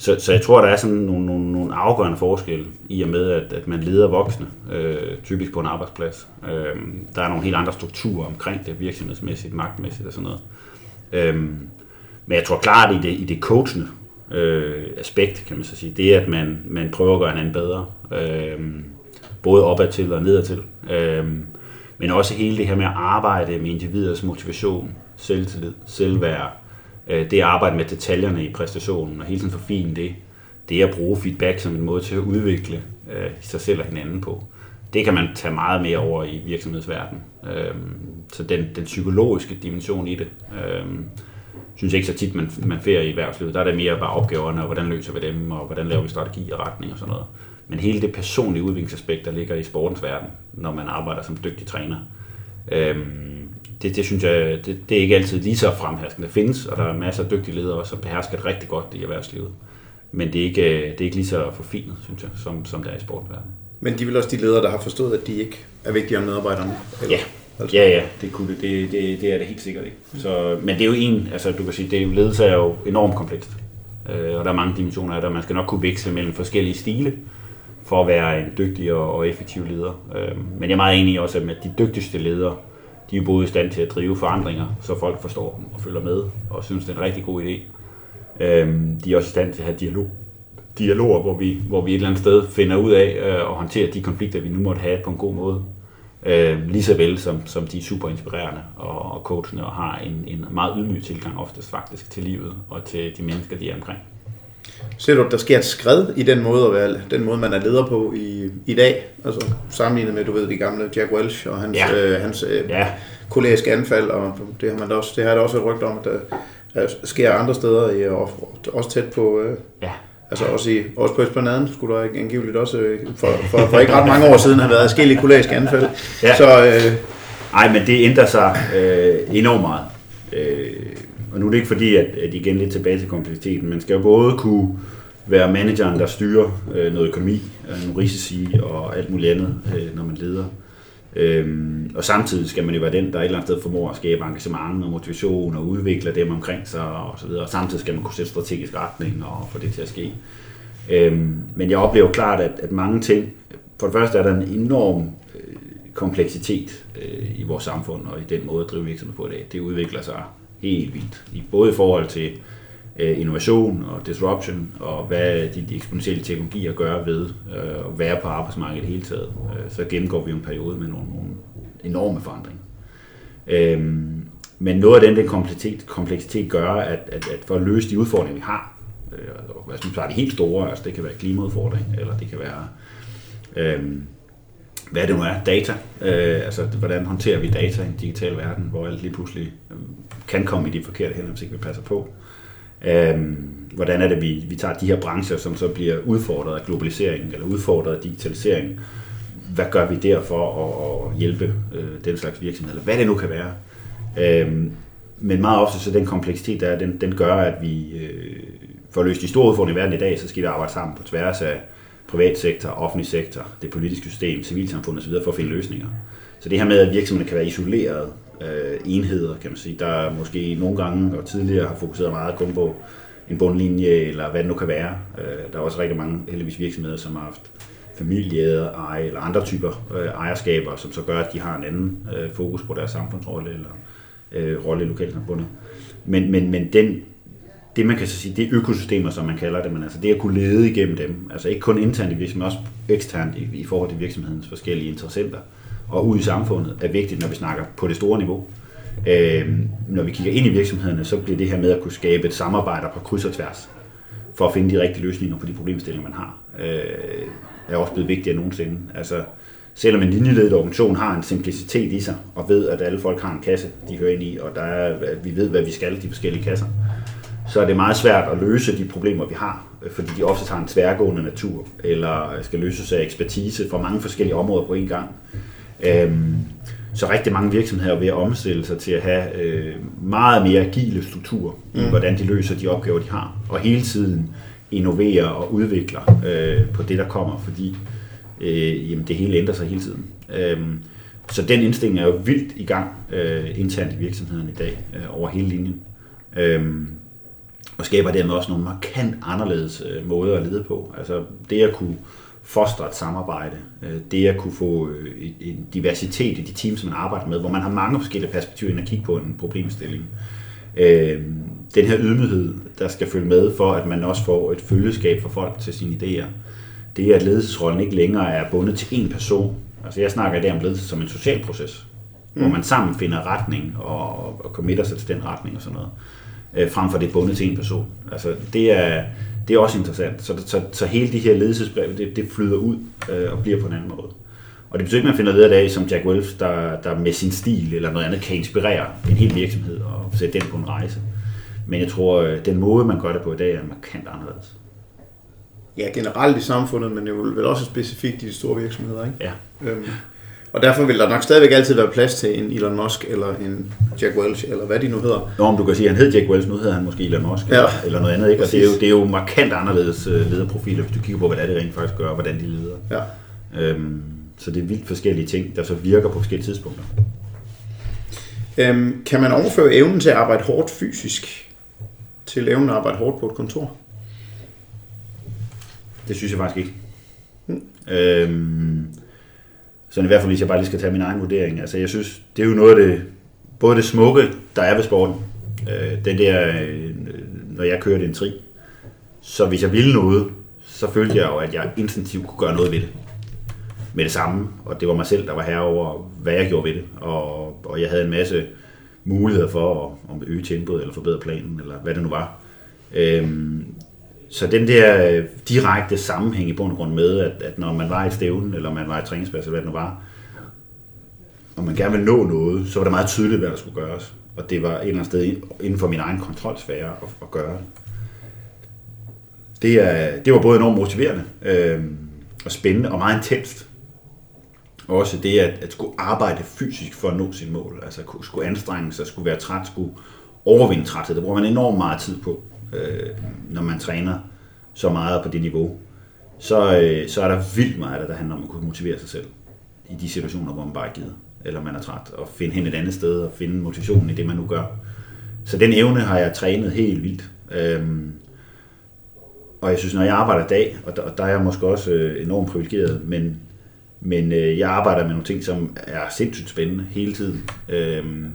så, så jeg tror, der er sådan nogle, nogle, nogle afgørende forskelle i og med, at, at man leder voksne, øh, typisk på en arbejdsplads. Øh, der er nogle helt andre strukturer omkring det, virksomhedsmæssigt, magtmæssigt og sådan noget. Øh, men jeg tror klart, i det, i det coachende øh, aspekt, kan man så sige, det er, at man, man prøver at gøre hinanden bedre. Øh, både opad til og nedad til. Øh, men også hele det her med at arbejde med individers motivation, selvtillid, selvværd, øh, det arbejde med detaljerne i præstationen og hele tiden forfine det, det at bruge feedback som en måde til at udvikle øh, sig selv og hinanden på. Det kan man tage meget mere over i virksomhedsverdenen. Øh, så den, den psykologiske dimension i det, øh, synes jeg ikke så tit, man, man færer i erhvervslivet. Der er det mere bare opgaverne, og hvordan løser vi dem, og hvordan laver vi strategi og retning og sådan noget. Men hele det personlige udviklingsaspekt, der ligger i sportens verden, når man arbejder som dygtig træner, øh, det, det synes jeg, det, det er ikke altid lige så fremherskende. Det findes, og der er masser af dygtige ledere, som behersker det rigtig godt i erhvervslivet. Men det er ikke, det er ikke lige så forfinet, synes jeg, som, som det er i sportsverdenen. Men de vel også de ledere, der har forstået, at de ikke er vigtigere end medarbejderne? Eller? Ja. Altså. Ja, ja, det, kunne det, det, det, det er det helt sikkert ikke. Så, men det er jo en, altså du kan sige, det er jo, ledelse er jo enormt komplekst. Øh, og der er mange dimensioner af det, man skal nok kunne vækse mellem forskellige stile for at være en dygtig og, og effektiv leder. Øh, men jeg er meget enig også, at de dygtigste ledere, de er både i stand til at drive forandringer, så folk forstår dem og følger med og synes, det er en rigtig god idé. Øhm, de er også i stand til at have dialog, dialoger, hvor vi, hvor vi et eller andet sted finder ud af øh, at håndtere de konflikter, vi nu måtte have på en god måde. Øh, lige så vel som, som de er super inspirerende og, og coachende og har en, en meget ydmyg tilgang oftest faktisk til livet og til de mennesker, de er omkring. Ser du, at der sker et skred i den måde, at være, den måde man er leder på i, i dag? Altså sammenlignet med, du ved, de gamle Jack Welch og hans, ja. øh, hans øh, ja. kollegiske anfald, og det har, man også, det har der også et rygt om, at der, der sker andre steder, i, og også tæt på... Øh, ja. Altså også, i, også på Esplanaden skulle der angiveligt også øh, for, for, for ikke ret mange år siden have været forskellige kollegiske anfald. Ja. Så, øh, Ej, men det ændrer sig øh, enormt meget. Øh, og nu er det ikke fordi, at, at igen lidt tilbage til kompleksiteten, man skal jo både kunne være manageren, der styrer øh, noget økonomi, øh, nogle risici og alt muligt andet, øh, når man leder. Øhm, og samtidig skal man jo være den, der et eller andet sted formår at skabe engagement og motivation og udvikle dem omkring sig og så videre. Og samtidig skal man kunne sætte strategisk retning og få det til at ske. Øhm, men jeg oplever klart, at, at mange ting, for det første er der en enorm øh, kompleksitet øh, i vores samfund og i den måde at drive virksomhed på i dag. Det udvikler sig helt vildt, I, både i forhold til øh, innovation og disruption, og hvad de, de eksponentielle teknologier gør ved øh, at være på arbejdsmarkedet i det hele taget. Øh, så gennemgår vi en periode med nogle, nogle enorme forandringer. Øhm, men noget af den, den kompleksitet, kompleksitet gør, at, at, at for at løse de udfordringer, vi har, øh, og hvad synes, er de helt store, altså det kan være klimaudfordring, eller det kan være, øh, hvad det nu er, data, øh, altså hvordan håndterer vi data i en digital verden, hvor alt lige pludselig øh, kan komme i de forkerte hænder, hvis ikke vi passer på. Øh, hvordan er det, vi, vi tager de her brancher, som så bliver udfordret af globaliseringen eller udfordret af digitaliseringen. hvad gør vi der for at, at hjælpe øh, den slags virksomhed, eller hvad det nu kan være. Øh, men meget ofte så den kompleksitet, der er, den, den gør, at vi øh, for at løse de store udfordringer i verden i dag, så skal vi arbejde sammen på tværs af privat sektor, offentlig sektor, det politiske system, civilsamfund osv. for at finde løsninger. Så det her med, at virksomhederne kan være isolerede øh, enheder, kan man sige, der måske nogle gange og tidligere har fokuseret meget kun på en bundlinje, eller hvad det nu kan være. Øh, der er også rigtig mange heldigvis virksomheder, som har haft familieejede eje, eller andre typer øh, ejerskaber, som så gør, at de har en anden øh, fokus på deres samfundsrolle, eller øh, rolle i lokalsamfundet. Men, men, men den, det man kan så sige, det er økosystemer, som man kalder det, men altså det at kunne lede igennem dem, altså ikke kun internt i virksomheden, også eksternt i, i forhold til virksomhedens forskellige interessenter, og ud i samfundet, er vigtigt, når vi snakker på det store niveau. Øh, når vi kigger ind i virksomhederne, så bliver det her med at kunne skabe et samarbejde på kryds og tværs, for at finde de rigtige løsninger på de problemstillinger, man har, øh, er også blevet vigtigere end nogensinde. Altså, selvom en linjeledet organisation har en simplicitet i sig, og ved, at alle folk har en kasse, de hører ind i, og der er, at vi ved, hvad vi skal, de forskellige kasser, så er det meget svært at løse de problemer, vi har, fordi de ofte har en tværgående natur, eller skal løses af ekspertise fra mange forskellige områder på en gang. Øhm, så rigtig mange virksomheder er ved at omstille sig til at have øh, meget mere agile strukturer i, mm. hvordan de løser de opgaver, de har, og hele tiden innoverer og udvikler øh, på det, der kommer, fordi øh, jamen, det hele ændrer sig hele tiden. Øhm, så den indstilling er jo vildt i gang øh, internt i virksomheden i dag, øh, over hele linjen. Øhm, og skaber dermed også nogle markant anderledes øh, måder at lede på. Altså det at kunne fostre et samarbejde, øh, det at kunne få øh, en diversitet i de teams, man arbejder med, hvor man har mange forskellige perspektiver ind at kigge på en problemstilling. Øh, den her ydmyghed, der skal følge med for, at man også får et følgeskab for folk til sine idéer. Det er, at ledelsesrollen ikke længere er bundet til én person. Altså jeg snakker dag om ledelse som en social proces, mm. hvor man sammen finder retning og, og committer sig til den retning og sådan noget øh, frem for det bundet til en person. Altså, det er, det er også interessant. Så, så, så hele de her ledelsesbreve, det, det flyder ud øh, og bliver på en anden måde. Og det betyder ikke, at man finder ledere dag som Jack Welch, der, der med sin stil eller noget andet kan inspirere en hel virksomhed og sætte den på en rejse. Men jeg tror, øh, den måde, man gør det på i dag, er markant anderledes. Ja, generelt i samfundet, men jo vel også specifikt i de store virksomheder, ikke? Ja. Øhm, og derfor vil der nok stadigvæk altid være plads til en Elon Musk, eller en Jack Welch, eller hvad de nu hedder. Nå, om du kan sige, at han hed Jack Welch, nu hedder han måske Elon Musk, ja. eller, eller noget andet. Ikke? Og det er, jo, det er jo markant anderledes øh, lederprofiler, hvis du kigger på, hvad det, er, det rent faktisk gør, og hvordan de leder. Ja. Øhm, så det er vildt forskellige ting, der så virker på forskellige tidspunkter. Øhm, kan man overføre evnen til at arbejde hårdt fysisk til evnen at arbejde hårdt på et kontor? Det synes jeg faktisk ikke. Hmm. Øhm, så i hvert fald, hvis jeg bare lige skal tage min egen vurdering. Altså, jeg synes, det er jo noget af det, både det smukke, der er ved sporten. Øh, den der, øh, når jeg kørte en tri. Så hvis jeg ville noget, så følte jeg jo, at jeg instinktivt kunne gøre noget ved det. Med det samme. Og det var mig selv, der var herover, hvad jeg gjorde ved det. Og, og jeg havde en masse muligheder for at, at øge tempoet, eller forbedre planen, eller hvad det nu var. Øhm, så den der øh, direkte sammenhæng i bund og grund med, at, at når man var i stævnen, eller man var i træningsplads, eller hvad det nu var, og man gerne ville nå noget, så var det meget tydeligt, hvad der skulle gøres. Og det var et eller andet sted inden for min egen kontrolsfære at, at gøre det. Det, er, det var både enormt motiverende øh, og spændende og meget intenst. Også det at, at skulle arbejde fysisk for at nå sit mål. Altså skulle anstrenge sig, skulle være træt, skulle overvinde træthed. Det bruger man enormt meget tid på øh, når man træner så meget på det niveau, så, øh, så er der vildt meget, der handler om at kunne motivere sig selv i de situationer, hvor man bare er givet, eller man er træt, og finde hen et andet sted og finde motivationen i det, man nu gør. Så den evne har jeg trænet helt vildt. Øhm, og jeg synes, når jeg arbejder i dag, og der, og der er jeg måske også øh, enormt privilegeret, men, men øh, jeg arbejder med nogle ting, som er sindssygt spændende hele tiden. Øhm,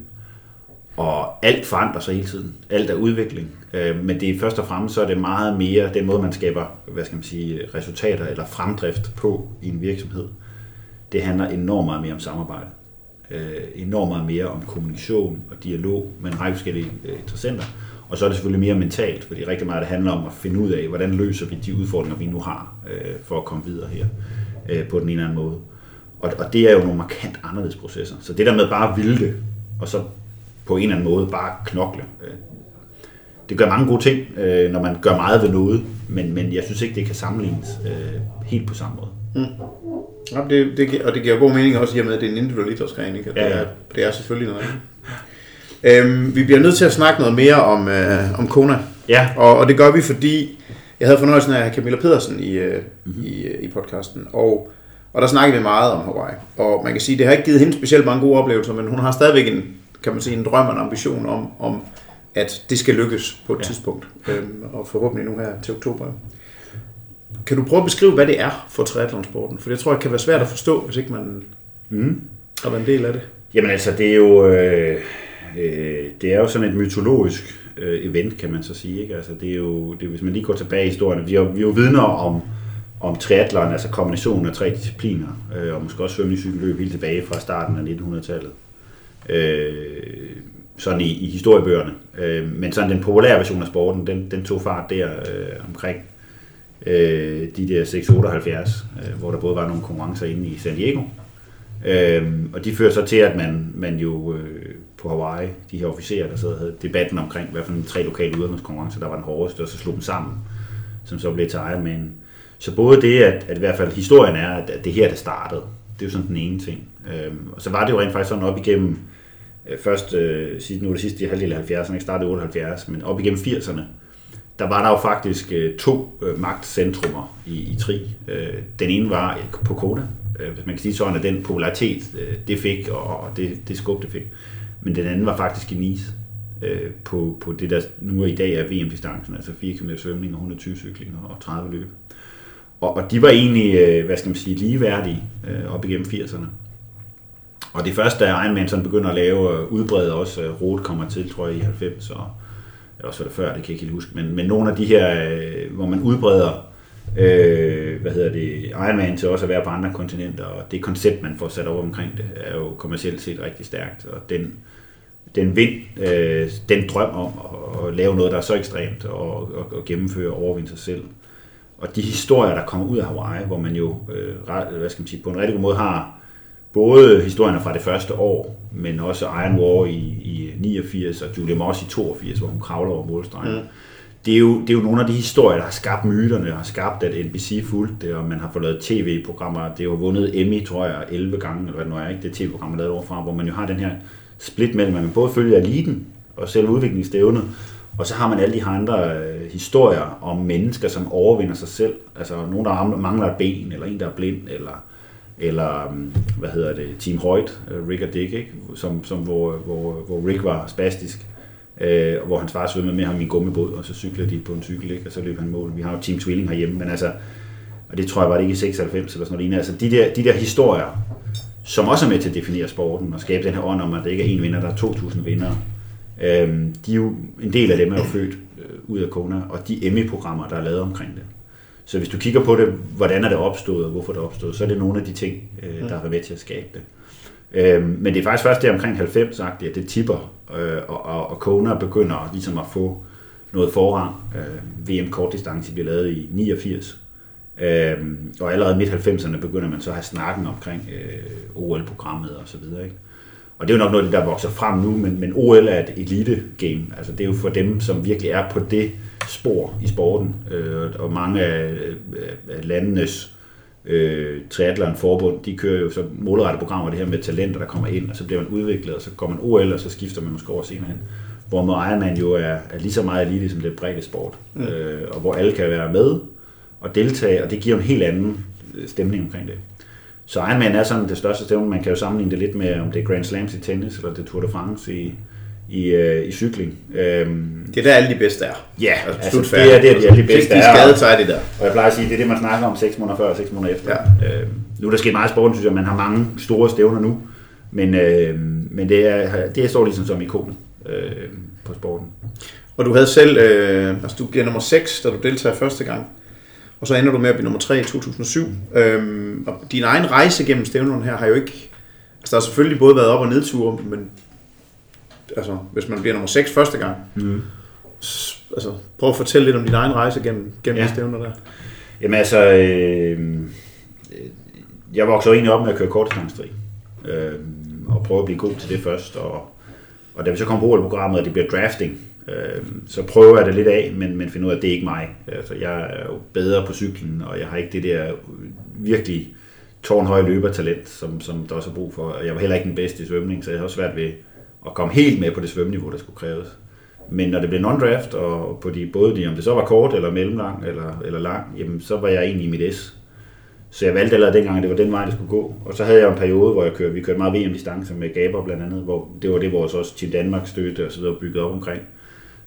og alt forandrer sig hele tiden. Alt er udvikling. Øh, men det er først og fremmest så er det meget mere den måde, man skaber hvad skal man sige, resultater eller fremdrift på i en virksomhed. Det handler enormt meget mere om samarbejde. Øh, enormt meget mere om kommunikation og dialog med en række forskellige øh, interessenter. Og så er det selvfølgelig mere mentalt, fordi rigtig meget det handler om at finde ud af, hvordan løser vi de udfordringer, vi nu har, øh, for at komme videre her øh, på den ene eller anden måde. Og, og det er jo nogle markant anderledes processer. Så det der med bare at ville det, og så på en eller anden måde bare knokle. Øh, det gør mange gode ting, øh, når man gør meget ved noget, men, men jeg synes ikke, det kan sammenlignes øh, helt på samme måde. Mm. Ja, det, det, og det giver god mening også i og med, at det er en individuel idrætsgren, ikke? ja, ja. Det, er, det er selvfølgelig noget Øhm, vi bliver nødt til at snakke noget mere om, øh, om Kona. Ja. Og, og det gør vi, fordi jeg havde fornøjelsen af Camilla Pedersen i, mm-hmm. i, i podcasten, og, og der snakkede vi meget om Hawaii. Og man kan sige, det har ikke givet hende specielt mange gode oplevelser, men hun har stadigvæk en, kan man sige, en drøm og en ambition om, om at det skal lykkes på et ja. tidspunkt. Øhm, og forhåbentlig nu her til oktober. Kan du prøve at beskrive, hvad det er for triathlonsporten? For det tror jeg kan være svært at forstå, hvis ikke man mm. har været en del af det. Jamen altså, det er jo, øh, øh, det er jo sådan et mytologisk øh, event, kan man så sige. Ikke? Altså, det er jo, det, hvis man lige går tilbage i historien, vi er, vi er jo vidner om, om triathlon, altså kombinationen af tre discipliner, øh, og måske også svømning, cykelløb helt tilbage fra starten af 1900-tallet. Øh, sådan i, i historiebøgerne. Øh, men sådan den populære version af sporten, den, den tog fart der øh, omkring øh, de der 678, øh, hvor der både var nogle konkurrencer inde i San Diego. Øh, og de fører så til, at man, man jo øh, på Hawaii, de her officerer, der sad og havde debatten omkring, hvad for tre lokale udgangskonkurrencer, der var den hårdeste, og så slog dem sammen, som så blev til Ironman. Så både det, at, at i hvert fald historien er, at, at det her, det startede, det er jo sådan den ene ting. Øhm, og så var det jo rent faktisk sådan op igennem, Øh, først, øh, nu er det sidste i halvdelen af 70'erne, ikke startede 78, men op igennem 80'erne, der var der jo faktisk øh, to øh, i, i Tri. Øh, den ene var øh, på Kona, øh, hvis man kan sige sådan, at den popularitet, øh, det fik, og, og det, det skub, det fik. Men den anden var faktisk i Nice, øh, på, på det, der nu i dag er VM-distancen, altså 4 km svømning og 120 cykling og 30 løb. Og, og de var egentlig, øh, hvad skal man sige, ligeværdige øh, op igennem 80'erne. Og det første, da Ironman sådan begynder at lave, øh, udbredt udbrede også, øh, Rot kommer til, tror jeg, i 90, og også var det før, det kan jeg ikke helt huske, men, men nogle af de her, øh, hvor man udbreder, øh, hvad hedder det, Ironman til også at være på andre kontinenter, og det koncept, man får sat op omkring det, er jo kommercielt set rigtig stærkt, og den, den vind, øh, den drøm om at, at lave noget, der er så ekstremt, og, og, og gennemføre og overvinde sig selv. Og de historier, der kommer ud af Hawaii, hvor man jo, øh, hvad skal man sige, på en rigtig god måde har både historierne fra det første år, men også Iron War i, i 89 og Julia Moss i 82, hvor hun kravler over målstregen. Mm. Det er, jo, det er jo nogle af de historier, der har skabt myterne, og har skabt, at NBC fulgte det, og man har fået lavet tv-programmer. Det har jo vundet Emmy, tror jeg, 11 gange, eller hvad det nu er, ikke? det tv-program, der lavet overfra, hvor man jo har den her split mellem, at man både følger eliten og selv udviklingsstævnet, og så har man alle de her andre øh, historier om mennesker, som overvinder sig selv. Altså nogen, der mangler et ben, eller en, der er blind, eller eller um, hvad hedder det, Team Hoyt, øh, Rick og Dick, ikke? Som, som hvor, hvor, hvor Rick var spastisk, øh, hvor hans far svømmede med ham i en gummibåd, og så cyklede de på en cykel, ikke? og så løb han mål. Vi har jo Team Tvilling herhjemme, men altså, og det tror jeg var det ikke i 96 eller sådan noget Altså de der, de der historier, som også er med til at definere sporten og skabe den her ånd om, at det ikke er en vinder, der er 2.000 vinder. Øh, de er jo, en del af dem er jo født øh, ud af Kona, og de Emmy-programmer, der er lavet omkring det. Så hvis du kigger på det, hvordan er det opstået, og hvorfor det er opstået, så er det nogle af de ting, øh, der har været med til at skabe det. Øh, men det er faktisk først der omkring 90 sagt, at det tipper, øh, og, og, og Kona begynder ligesom at få noget forrang. Øh, VM kortdistance bliver lavet i 89, øh, og allerede midt 90'erne begynder man så at have snakken omkring øh, OL-programmet og så videre. Ikke? Og det er jo nok noget, der vokser frem nu, men, men OL er et elite game. Altså det er jo for dem, som virkelig er på det spor i sporten, øh, og mange af, af landenes øh, triathlon-forbund, de kører jo så målrettet programmer, det her med talenter, der kommer ind, og så bliver man udviklet, og så går man OL, og så skifter man måske over senere hen. Hvor med Ironman jo er, er lige så meget elite som det brede sport, mm. øh, og hvor alle kan være med og deltage, og det giver en helt anden øh, stemning omkring det. Så Ironman er sådan det største stævne. Man kan jo sammenligne det lidt med, om det er Grand Slams i tennis, eller det er Tour de France i, i, øh, i cykling. Øhm, Det er der alle de bedste er. ja, Altså, altså, slutfærdigt. det er det, de alle de bedste de er. skadet, så er de der. Og jeg plejer at sige, det er det, man snakker om 6 måneder før og 6 måneder efter. Ja. Øh, nu er der sket meget i sporten, synes jeg, man har mange store stævner nu. Men, øh, men det, er, det står ligesom som ikonet øh, på sporten. Og du havde selv, øh, altså du bliver nummer 6, da du deltager første gang. Og så ender du med at blive nummer 3 i 2007. Øhm, og din egen rejse gennem stævnerne her har jo ikke... Altså der har selvfølgelig både været op- og nedture, men altså, hvis man bliver nummer 6 første gang, Mm. altså, prøv at fortælle lidt om din egen rejse gennem, gennem Ja. de stævner der. Jamen altså, øh, øh, jeg voksede egentlig op med at køre kortdistancetri. Øh, og prøve at blive god til det først. Og, og da vi så kom på OL-programmet, og det bliver drafting, øh, så prøver jeg det lidt af, men, men finder ud af, at det er ikke mig. Altså, jeg er jo bedre på cyklen, og jeg har ikke det der virkelig tårnhøje løbertalent, som, som der også er brug for. Jeg var heller ikke den bedste i svømning, så jeg har også svært ved at komme helt med på det svømmeniveau, der skulle kræves. Men når det blev non-draft, og på de, både de, om det så var kort, eller mellemlang, eller, eller lang, jamen, så var jeg egentlig i mit S. Så jeg valgte allerede dengang, at det var den vej, det skulle gå. Og så havde jeg en periode, hvor jeg kørte, vi kørte meget VM-distancer med Gaber blandt andet, hvor det var det, hvor også Team Danmark støtte og så videre bygget op omkring.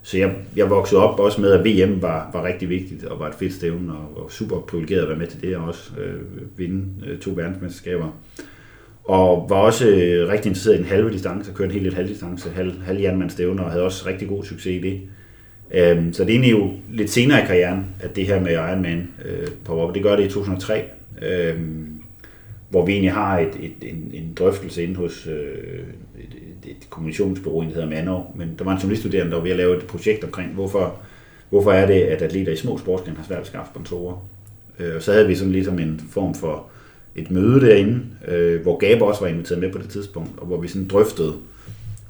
Så jeg, jeg voksede op også med, at VM var, var rigtig vigtigt og var et fedt stævne, og var super privilegeret at være med til det, og også øh, vinde øh, to verdensmesterskaber. Og var også øh, rigtig interesseret i den halve distance, kørte en helt lidt halvdistance, halv, halv stævne, og havde også rigtig god succes i det. Øhm, så det er egentlig jo lidt senere i karrieren, at det her med Ironman øh, popper op. Det gør det i 2003, øh, hvor vi egentlig har et, et, en, en drøftelse inde hos øh, et, et, kommunikationsbureau, der hedder Manor. Men der var en journaliststuderende, der var ved at lave et projekt omkring, hvorfor, hvorfor er det, at atleter i små sportsgrene har svært at skaffe sponsorer. Øh, og så havde vi sådan ligesom en form for et møde derinde, øh, hvor Gaber også var inviteret med på det tidspunkt, og hvor vi sådan drøftede,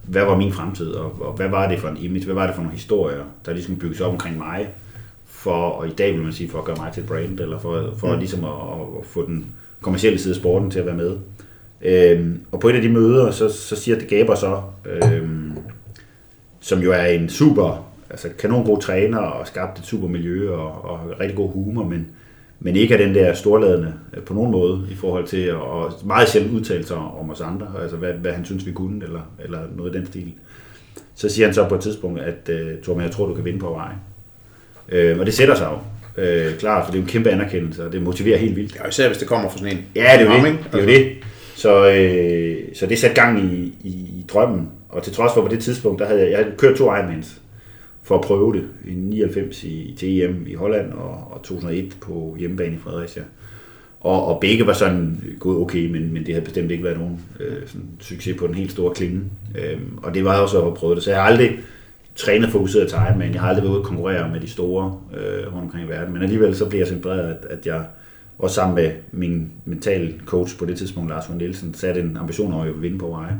hvad var min fremtid, og, og hvad var det for en image, hvad var det for nogle historier, der ligesom bygges op omkring mig, for, og i dag vil man sige, for at gøre mig til et brand, eller for, for mm. ligesom at, at, få den kommercielle side af sporten til at være med. Øhm, og på et af de møder, så, så siger det Gaber så, øhm, som jo er en super, altså kanon god træner, og skabt et super miljø, og, og rigtig god humor, men, men ikke er den der storladende øh, på nogen måde i forhold til, at- og meget sjældent udtale sig om os andre, altså hvad, hvad han synes vi kunne, eller, eller noget i den stil. Så siger han så på et tidspunkt, at uh, Torben, jeg tror, du kan vinde på vej. Øh, og det sætter sig jo. Øh, klart, for det er en kæmpe anerkendelse, og det motiverer helt vildt. Ja, især hvis det kommer fra sådan en. Ja, det er jo det. ikke? Det er jo det. Så, øh, så det satte gang i, i, i drømmen. Og til trods for på det tidspunkt, der havde jeg, jeg havde kørt to Ironmans for at prøve det. I 99 i, til EM i Holland og, og 2001 på hjemmebane i Fredericia. Og, og begge var sådan gået okay, men, men det havde bestemt ikke været nogen øh, sådan, succes på den helt store klinge. Øh, og det var jeg også at prøve det. Så jeg har aldrig trænet fokuseret til Ironman. Jeg har aldrig været ude og konkurrere med de store øh, rundt omkring i verden. Men alligevel så blev jeg så inspireret, at, at jeg og sammen med min mental coach på det tidspunkt, Lars von Nielsen, satte en ambition over at vinde på veje.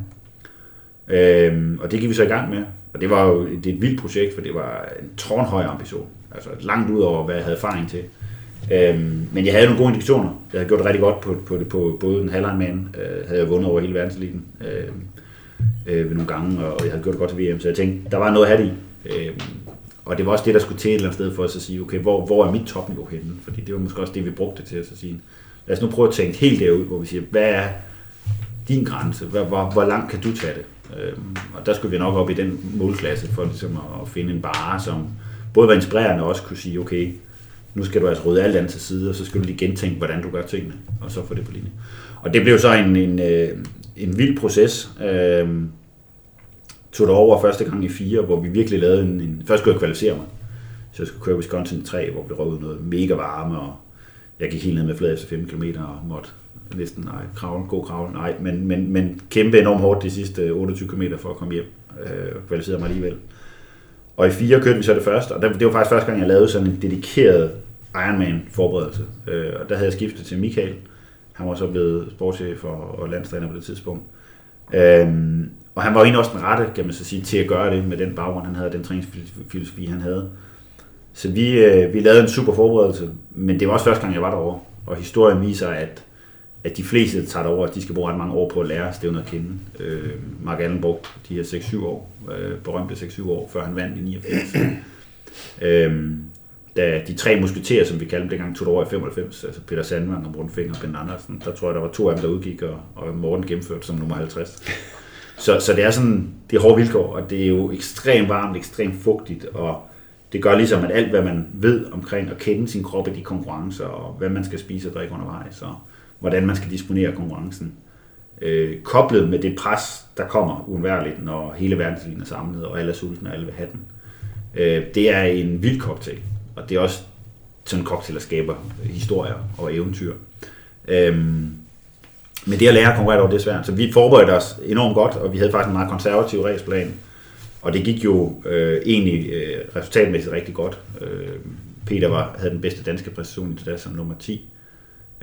Øhm, og det gik vi så i gang med. Og det var jo det er et vildt projekt, for det var en tårnhøj ambition. Altså langt ud over, hvad jeg havde erfaring til. Øhm, men jeg havde nogle gode indikationer. Jeg havde gjort det rigtig godt på, på, det, på både den halvlejen øh, havde jeg vundet over hele verdenseliten øh, øh, ved nogle gange, og jeg havde gjort det godt til VM, så jeg tænkte, der var noget at have det i. Øh, og det var også det, der skulle til et eller andet sted for os at sige, okay, hvor, hvor er mit topniveau henne? Fordi det var måske også det, vi brugte til at sige, lad os nu prøve at tænke helt derud, hvor vi siger, hvad er din grænse? Hvor, hvor, hvor langt kan du tage det? Øhm, og der skulle vi nok op i den målklasse for ligesom at, at finde en bare, som både var inspirerende og også kunne sige, okay, nu skal du altså rydde alt andet til side, og så skal du lige gentænke, hvordan du gør tingene, og så få det på linje. Og det blev så en, en, øh, en vild proces. Øhm, tog det over første gang i fire, hvor vi virkelig lavede en... en først skulle jeg kvalificere mig, så jeg skulle køre Wisconsin 3, hvor vi røg noget mega varme, og jeg gik helt ned med flad efter 5 km og måtte næsten, nej, kravle, god kravle, nej, men, men, men kæmpe enormt hårdt de sidste 28 km for at komme hjem, øh, og kvalificere mig alligevel. Og i fire kørte vi så det første, og det var faktisk første gang, jeg lavede sådan en dedikeret Ironman-forberedelse. Øh, og der havde jeg skiftet til Michael. Han var så blevet sportschef og, og landstræner på det tidspunkt. Øhm, og han var jo egentlig også den rette, kan man så sige, til at gøre det med den baggrund, han havde, den træningsfilosofi, han havde. Så vi, øh, vi lavede en super forberedelse, men det var også første gang, jeg var derovre. Og historien viser, at, at de fleste, der tager derover, de skal bruge ret mange år på at lære stævnet at kende. Øh, Mark Allen brugte de her 6-7 år, øh, berømte 6-7 år, før han vandt i 89. øh, da de tre musketerer, som vi kaldte dem dengang, tog det over i 95, altså Peter Sandvang og Morten Finger og Ben Andersen, der tror jeg, der var to af dem, der udgik, og, og Morten gennemførte som nummer 50. Så, så det er sådan, det er hårde vilkår, og det er jo ekstremt varmt, ekstremt fugtigt, og det gør ligesom, at alt, hvad man ved omkring at kende sin krop i de konkurrencer, og hvad man skal spise og drikke undervejs, og hvordan man skal disponere konkurrencen, øh, koblet med det pres, der kommer uundværligt, når hele verdenslinen er samlet, og alle er sultne, og alle vil have den. Øh, det er en vild cocktail, og det er også sådan en cocktail, der skaber historier og eventyr. Øhm, men det at lære at konkurrere over, det er svært. Så vi forberedte os enormt godt, og vi havde faktisk en meget konservativ ræsplan. Og det gik jo øh, egentlig øh, resultatmæssigt rigtig godt. Øh, Peter var, havde den bedste danske præstation indtil det som nummer 10.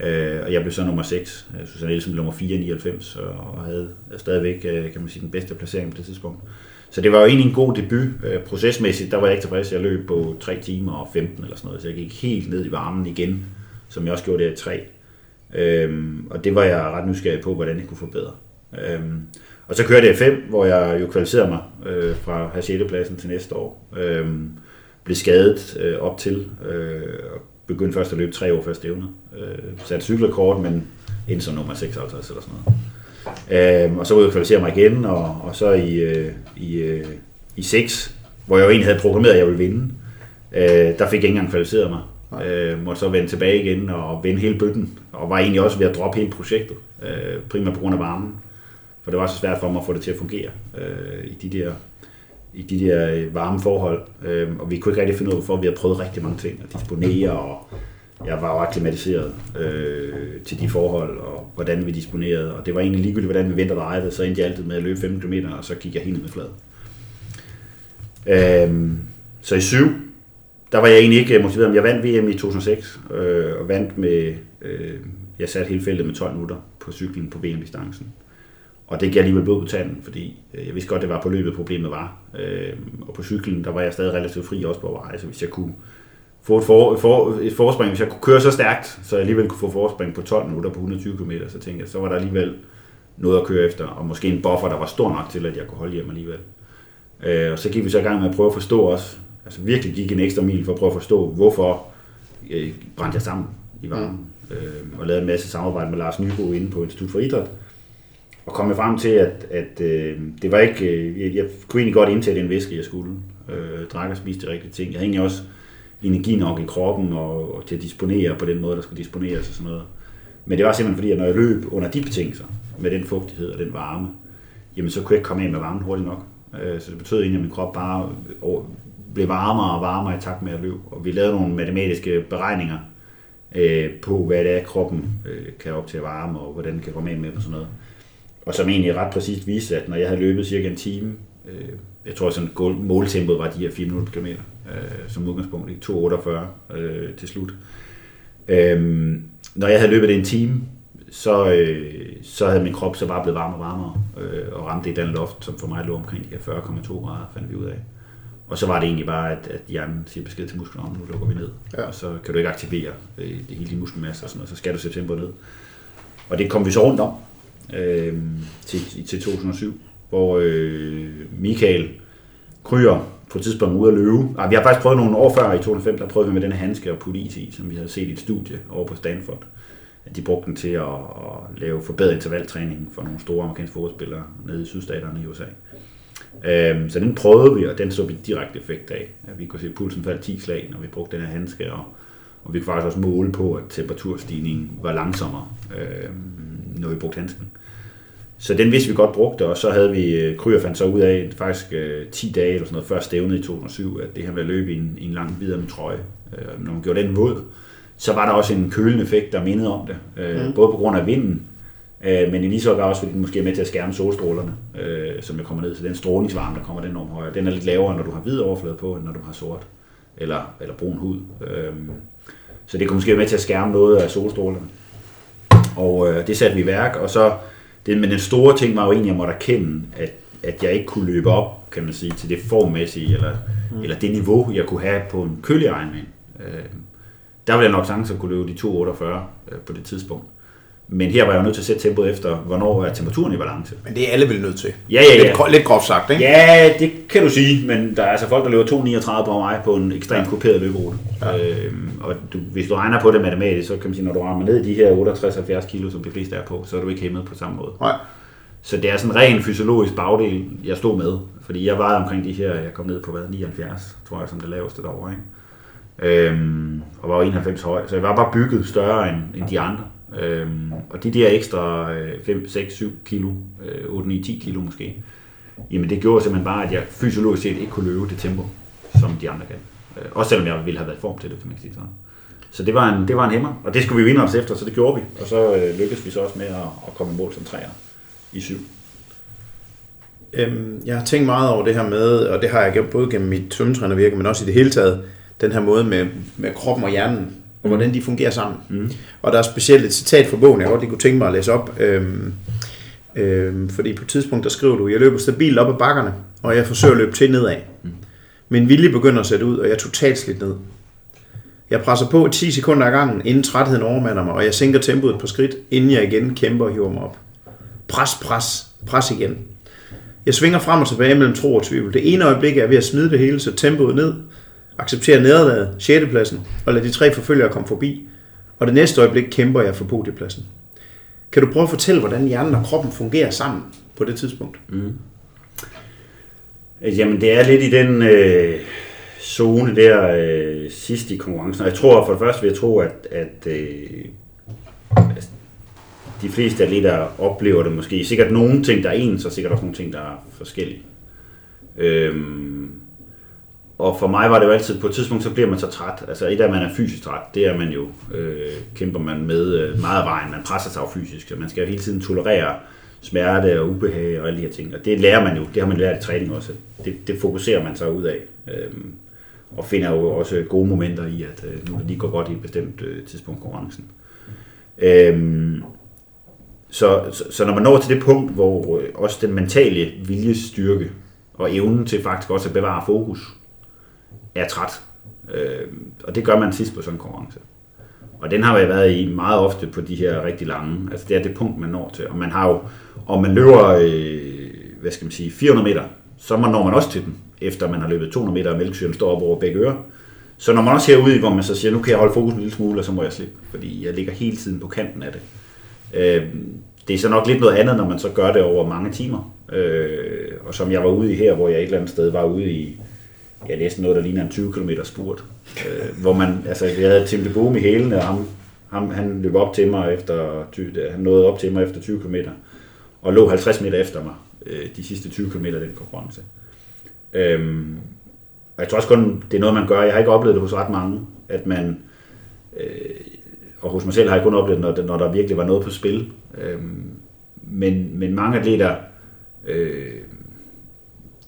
Øh, og jeg blev så nummer 6. Øh, Susanne Nielsen blev nummer 4 i 99, og havde øh, stadigvæk øh, kan man sige, den bedste placering på det tidspunkt. Så det var jo egentlig en god debut. Øh, procesmæssigt, der var jeg ikke tilfreds. Jeg løb på 3 timer og 15 eller sådan noget, så jeg gik helt ned i varmen igen, som jeg også gjorde det i 3. Øhm, og det var jeg ret nysgerrig på, hvordan jeg kunne forbedre. Øhm, og så kørte jeg 5, hvor jeg jo kvalificerede mig øh, fra 6. pladsen til næste år. Øhm, blev skadet øh, op til, øh, og begyndte først at løbe tre år før stævnet. Øh, satte cykelrekord, men ind som nummer 56 eller sådan noget. Øhm, og så ud jeg kvalificere mig igen, og, og så i, øh, i, øh, i 6, hvor jeg jo egentlig havde programmeret, at jeg ville vinde. Øh, der fik jeg ikke engang kvalificeret mig. Øh, måtte så vende tilbage igen og vende hele bøtten, og var egentlig også ved at droppe hele projektet, øh, primært på grund af varmen. For det var så svært for mig at få det til at fungere øh, i de der i de der øh, varme forhold, øh, og vi kunne ikke rigtig finde ud af, hvorfor vi havde prøvet rigtig mange ting at disponere, og jeg var jo akklimatiseret øh, til de forhold, og hvordan vi disponerede, og det var egentlig ligegyldigt, hvordan vi vendte og drejede, så endte jeg altid med at løbe 15 km, og så gik jeg helt ned med flad. Øh, så i syv, der var jeg egentlig ikke motiveret, men jeg vandt VM i 2006, øh, og vandt med, øh, jeg satte hele feltet med 12 minutter på cyklen på VM-distancen. Og det gav alligevel blod på tanden, fordi øh, jeg vidste godt, det var på løbet, problemet var. Øh, og på cyklen, der var jeg stadig relativt fri også på vej, så hvis jeg kunne få et, for, for, et forspring, hvis jeg kunne køre så stærkt, så jeg alligevel kunne få forspring på 12 minutter på 120 km, så tænkte jeg, så var der alligevel noget at køre efter, og måske en buffer, der var stor nok til, at jeg kunne holde hjem alligevel. Øh, og så gik vi så i gang med at prøve at forstå os, altså virkelig gik en ekstra mil for at prøve at forstå, hvorfor øh, brændte jeg sammen i varmen. Mm. Øh, og lavede en masse samarbejde med Lars Nybo inde på Institut for Idræt, og kom frem til, at, at øh, det var ikke, øh, jeg, jeg kunne egentlig godt indtage den væske, jeg skulle. Øh, drak og spiste de rigtige ting. Jeg havde egentlig også energi nok i kroppen og, og til at disponere på den måde, der skulle disponeres og sådan noget. Men det var simpelthen fordi, at når jeg løb under de betingelser, med den fugtighed og den varme, jamen så kunne jeg ikke komme af med varmen hurtigt nok. Øh, så det betød egentlig, at min krop bare blev varmere og varmere i takt med at løbe. Og vi lavede nogle matematiske beregninger øh, på, hvad det er, kroppen øh, kan op til at varme, og hvordan den kan komme af med og sådan noget og som egentlig ret præcist viste, at når jeg havde løbet cirka en time, øh, jeg tror sådan måltempoet var de her 4 minutter per kilometer, øh, som udgangspunkt, i 2.48 øh, til slut. Øh, når jeg havde løbet det en time, så, øh, så havde min krop så bare blevet varmere og varmere, øh, og ramte et andet loft, som for mig lå omkring de her 40,2 grader, fandt vi ud af. Og så var det egentlig bare, at, at hjernen siger besked til musklerne om, nu lukker vi ned. Ja. Og så kan du ikke aktivere øh, det hele din muskelmasse og sådan noget, så skal du sætte tempoet ned. Og det kom vi så rundt om, øh, til, til 2007, hvor øh, Michael Kryer på et tidspunkt ude at løbe. Ah, vi har faktisk prøvet nogle år før i 2005, der prøvede vi med den handske og putte is i, som vi havde set i et studie over på Stanford. At de brugte den til at, at lave forbedret intervaltræning for nogle store amerikanske fodboldspillere nede i sydstaterne i USA. Øhm, så den prøvede vi, og den så vi direkte effekt af. At vi kunne se, at pulsen faldt 10 slag, når vi brugte den her handske, og, og vi kunne faktisk også måle på, at temperaturstigningen var langsommere, øhm, når vi brugte handsken. Så den vidste vi godt brugte, og så havde vi, øh, Kryer fandt så ud af, faktisk øh, 10 dage eller sådan noget, før stævnet i 2007, at det her med at løbe i en, i en lang videre med trøje, øh, når man gjorde den våd, så var der også en kølende effekt, der mindede om det. Øh, mm. Både på grund af vinden, øh, men i lige så også, fordi den måske er med til at skærme solstrålerne, øh, som jeg kommer ned. Så den strålingsvarme, der kommer den enormt højere, den er lidt lavere, når du har hvid overflade på, end når du har sort eller, eller brun hud. Øh, så det kunne måske være med til at skærme noget af solstrålerne. Og øh, det satte vi i værk, og så det, men den store ting var jo egentlig, at jeg måtte erkende, at, at jeg ikke kunne løbe op, kan man sige, til det formmæssige, eller, mm. eller det niveau, jeg kunne have på en kølig Ironman. Øh, der ville jeg nok sagtens kunne løbe de 2.48 øh, på det tidspunkt. Men her var jeg jo nødt til at sætte tempoet efter, hvornår er temperaturen i balance. Men det er alle vel nødt til. Ja, ja, ja. Lidt, lidt groft sagt, ikke? Ja, det kan du sige, men der er altså folk, der løber 2.39 på mig på en ekstremt kuperet løberute. Ja. Øhm, og du, hvis du regner på det matematisk, så kan man sige, når du rammer ned i de her 68-70 kilo, som de fleste er på, så er du ikke hæmmet på samme måde. Nej. Så det er sådan en ren fysiologisk bagdel, jeg stod med. Fordi jeg var omkring de her, jeg kom ned på hvad, 79, tror jeg, som det laveste derovre. Ikke? Øhm, og var 91 høj, så jeg var bare bygget større end, end de andre. Øhm, og de der ekstra 5, 6, 7 kilo, 8, 9, 10 kilo måske, jamen det gjorde simpelthen bare, at jeg fysiologisk set ikke kunne løbe det tempo, som de andre kan. Øh, også selvom jeg ville have været i form til det, kan man sige sådan. Så det var en, det var en hæmmer, og det skulle vi jo indrette efter, så det gjorde vi. Og så øh, lykkedes vi så også med at, at komme i mål som træer i syv. Øhm, jeg har tænkt meget over det her med, og det har jeg gjort både gennem mit svømmetrænervirke, men også i det hele taget, den her måde med, med kroppen og hjernen, og hvordan de fungerer sammen. Mm. Og der er specielt et citat fra bogen, jeg godt lige kunne tænke mig at læse op. Øhm, øhm, fordi på et tidspunkt, der skriver du, jeg løber stabilt op ad bakkerne, og jeg forsøger at løbe til nedad. Mm. Min vilje begynder at sætte ud, og jeg er totalt slidt ned. Jeg presser på 10 sekunder ad gangen, inden trætheden overmander mig, og jeg sænker tempoet på skridt, inden jeg igen kæmper og hiver mig op. Pres, pres, pres igen. Jeg svinger frem og tilbage mellem tro og tvivl. Det ene øjeblik er jeg ved at smide det hele, så tempoet ned, acceptere nederlaget, 6. pladsen, og lade de tre forfølgere komme forbi. Og det næste øjeblik kæmper jeg for podiepladsen. Kan du prøve at fortælle, hvordan hjernen og kroppen fungerer sammen på det tidspunkt? Mm. Jamen, det er lidt i den øh, zone der øh, sidst i konkurrencen. jeg tror for det første vil jeg tro, at, at øh, de fleste atleter oplever det måske. Sikkert nogle ting, der er ens, og sikkert også nogle ting, der er forskellige. Øhm, og for mig var det jo altid, på et tidspunkt, så bliver man så træt. Altså et af, man er fysisk træt, det er man jo, øh, kæmper man med øh, meget af vejen. Man presser sig jo fysisk, så man skal jo hele tiden tolerere smerte og ubehag og alle de her ting. Og det lærer man jo, det har man lært i træning også. Det, det fokuserer man sig ud af. Øh, og finder jo også gode momenter i, at øh, nu det lige går godt i et bestemt øh, tidspunkt konkurrencen. Øh, så, så, så når man når til det punkt, hvor øh, også den mentale viljestyrke og evnen til faktisk også at bevare fokus er træt. Øh, og det gør man sidst på sådan en konkurrence. Og den har jeg været i meget ofte på de her rigtig lange. Altså det er det punkt, man når til. Og man har jo, og man løber, øh, hvad skal man sige, 400 meter, så når man også til den, efter man har løbet 200 meter, og mælkesyren står op over begge ører. Så når man også herude, hvor man så siger, nu kan jeg holde fokus en lille smule, og så må jeg slippe, fordi jeg ligger hele tiden på kanten af det. Øh, det er så nok lidt noget andet, når man så gør det over mange timer. Øh, og som jeg var ude i her, hvor jeg et eller andet sted var ude i, jeg næsten noget, der ligner en 20 km spurt. Øh, hvor man, altså, jeg havde Tim de Boom i hælene, og ham, ham, han løb op til mig efter, øh, han nåede op til mig efter 20 km, og lå 50 meter efter mig øh, de sidste 20 km af den konkurrence. Øh, og jeg tror også kun, det er noget, man gør. Jeg har ikke oplevet det hos ret mange, at man, øh, og hos mig selv har jeg kun oplevet det, når, når der virkelig var noget på spil. Øh, men, men mange atleter, øh,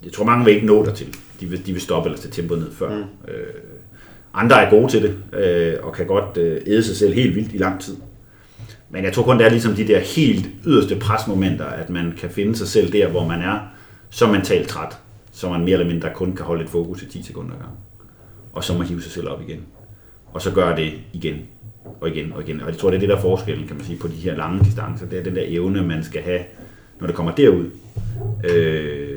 jeg tror mange vil ikke nå dertil. De vil, de vil stoppe eller tage tempoet ned før. Mm. Øh, andre er gode til det, øh, og kan godt øh, æde sig selv helt vildt i lang tid. Men jeg tror kun, det er ligesom de der helt yderste presmomenter, at man kan finde sig selv der, hvor man er så mentalt træt, så man mere eller mindre kun kan holde et fokus i 10 sekunder gang. Og så må hive sig selv op igen. Og så gør det igen og igen og igen. Og jeg tror, det er det, der forskellen, kan man sige, på de her lange distancer. Det er den der evne, man skal have, når det kommer derud, øh,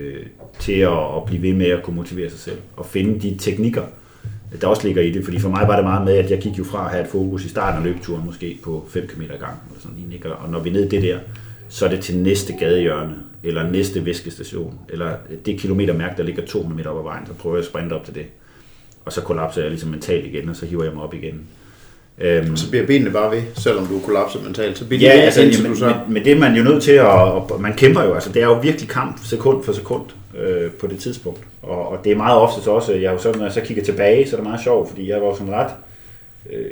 til at, at blive ved med at kunne motivere sig selv. Og finde de teknikker, der også ligger i det. Fordi for mig var det meget med, at jeg gik jo fra at have et fokus i starten af løbeturen, måske på 5 km gang. Eller sådan, og når vi er nede det der, så er det til næste gadehjørne, eller næste væskestation, eller det kilometermærke, der ligger 200 meter op ad vejen, så prøver jeg at sprinte op til det. Og så kollapser jeg ligesom mentalt igen, og så hiver jeg mig op igen. Øhm, så bliver benene bare ved, selvom du kollapser mentalt. Så bliver ja, altså, indtil men, du så... men, men, det er man jo nødt til at... Og man kæmper jo, altså det er jo virkelig kamp sekund for sekund øh, på det tidspunkt. Og, og det er meget ofte så også, jeg er jo sådan, når jeg så kigger tilbage, så er det meget sjovt, fordi jeg var sådan ret... Øh,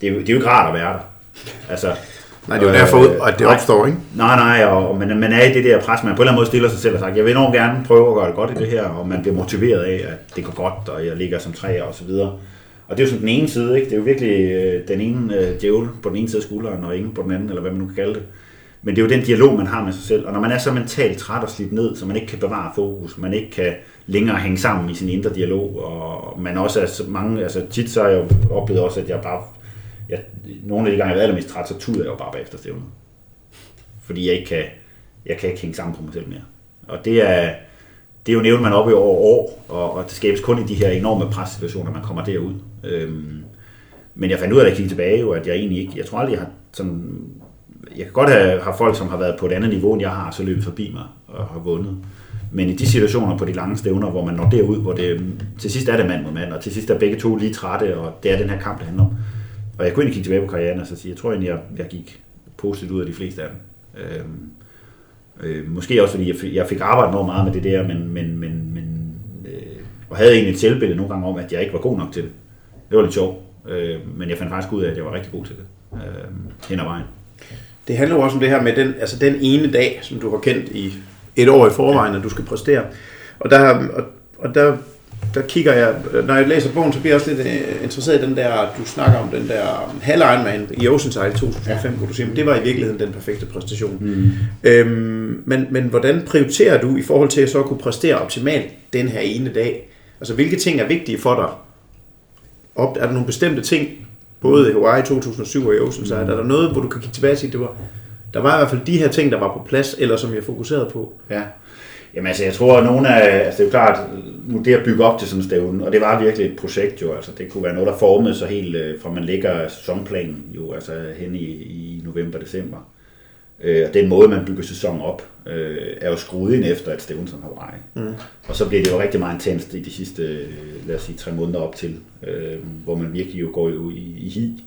det, er jo, det er jo ikke rart at være der. Altså, Nej, det er jo derfor, øh, at det opstår, ikke? Nej, nej, og, og man, man er i det der pres, man på en eller anden måde stiller sig selv og sagt, jeg vil enormt gerne prøve at gøre det godt i det her, og man bliver motiveret af, at det går godt, og jeg ligger som træer og så videre. Og det er jo sådan den ene side, ikke? Det er jo virkelig øh, den ene øh, djævel på den ene side af skulderen, og ingen på den anden, eller hvad man nu kan kalde det. Men det er jo den dialog, man har med sig selv. Og når man er så mentalt træt og slidt ned, så man ikke kan bevare fokus, man ikke kan længere hænge sammen i sin indre dialog, og man også er så mange, altså tit så har jeg jo oplevet også, at jeg bare jeg, nogle af de gange, jeg har været allermest træt, så tuder jeg jo bare bagefter stævnet. Fordi jeg ikke kan, jeg kan ikke hænge sammen på mig selv mere. Og det er, det er jo nævnt, man op i over år, og, og det skabes kun i de her enorme pressituationer, man kommer derud. Øhm, men jeg fandt ud af, at jeg kiggede tilbage, jo, at jeg egentlig ikke, jeg tror aldrig, jeg har sådan jeg kan godt have, have folk, som har været på et andet niveau, end jeg har, så løbet forbi mig og har vundet. Men i de situationer på de lange stævner, hvor man når derud, hvor det, til sidst er det mand mod mand, og til sidst er begge to lige trætte, og det er den her kamp, det handler om. Og jeg kunne egentlig kigge tilbage på karrieren og så sige, jeg tror egentlig, jeg, jeg gik positivt ud af de fleste af dem. Øhm, øh, måske også fordi jeg fik, jeg fik arbejdet noget meget med det der, men, men, men, men øh, og havde egentlig et selvbillede nogle gange om, at jeg ikke var god nok til det. Det var lidt sjovt, øh, men jeg fandt faktisk ud af, at jeg var rigtig god til det øh, hen ad vejen. Det handler jo også om det her med den, altså den ene dag, som du har kendt i et år i forvejen, at du skal præstere. Og der, og, og der, der kigger jeg, når jeg læser bogen, så bliver jeg også lidt øh, interesseret i den der, du snakker om den der halv Ironman i Oceanside i 2005, ja. hvor du siger, men det var i virkeligheden den perfekte præstation. Mm. Øhm, men, men hvordan prioriterer du i forhold til at så kunne præstere optimalt den her ene dag? Altså hvilke ting er vigtige for dig? Op, er der nogle bestemte ting, både i Hawaii 2007 og i Oceanside, mm. er der noget, hvor du kan kigge tilbage og sige, det var, der var i hvert fald de her ting, der var på plads, eller som jeg fokuserede på? Ja. Jamen altså, jeg tror, at nogle af, altså det er jo klart, nu det at bygge op til sådan en stævne, og det var virkelig et projekt jo, altså det kunne være noget, der formede sig helt, øh, fra man lægger sæsonplanen jo, altså hen i, i november-december. Øh, og den måde, man bygger sæsonen op, øh, er jo skruet ind efter et stævne som Hawaii. Mm. Og så bliver det jo rigtig meget intenst i de sidste, øh, lad os sige, tre måneder op til, øh, hvor man virkelig jo går i, i, i hi,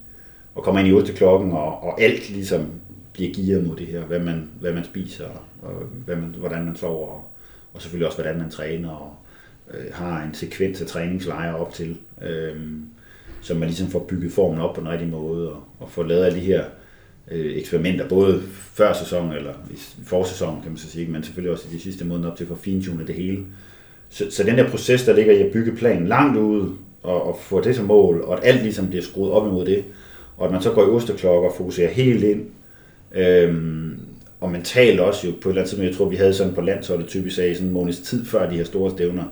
og kommer ind i 8 klokken, og, og alt ligesom bliver gearet mod det her, hvad man, hvad man spiser, og hvad man, hvordan man sover, og, og selvfølgelig også, hvordan man træner, og øh, har en sekvens af træningslejre op til, øh, så man ligesom får bygget formen op på den rigtige måde, og, og får lavet alle de her øh, eksperimenter, både før sæsonen, eller i forsæsonen, kan man så sige, men selvfølgelig også i de sidste måneder op til at få fintunet det hele. Så, så den der proces, der ligger i at bygge planen langt ude, og, og få det som mål, og at alt ligesom bliver skruet op imod det, og at man så går i osterklokker og fokuserer helt ind, øhm, og mentalt også jo på et eller andet tidspunkt, jeg tror vi havde sådan på landsholdet typisk af sådan en måneds tid før de her store stævner,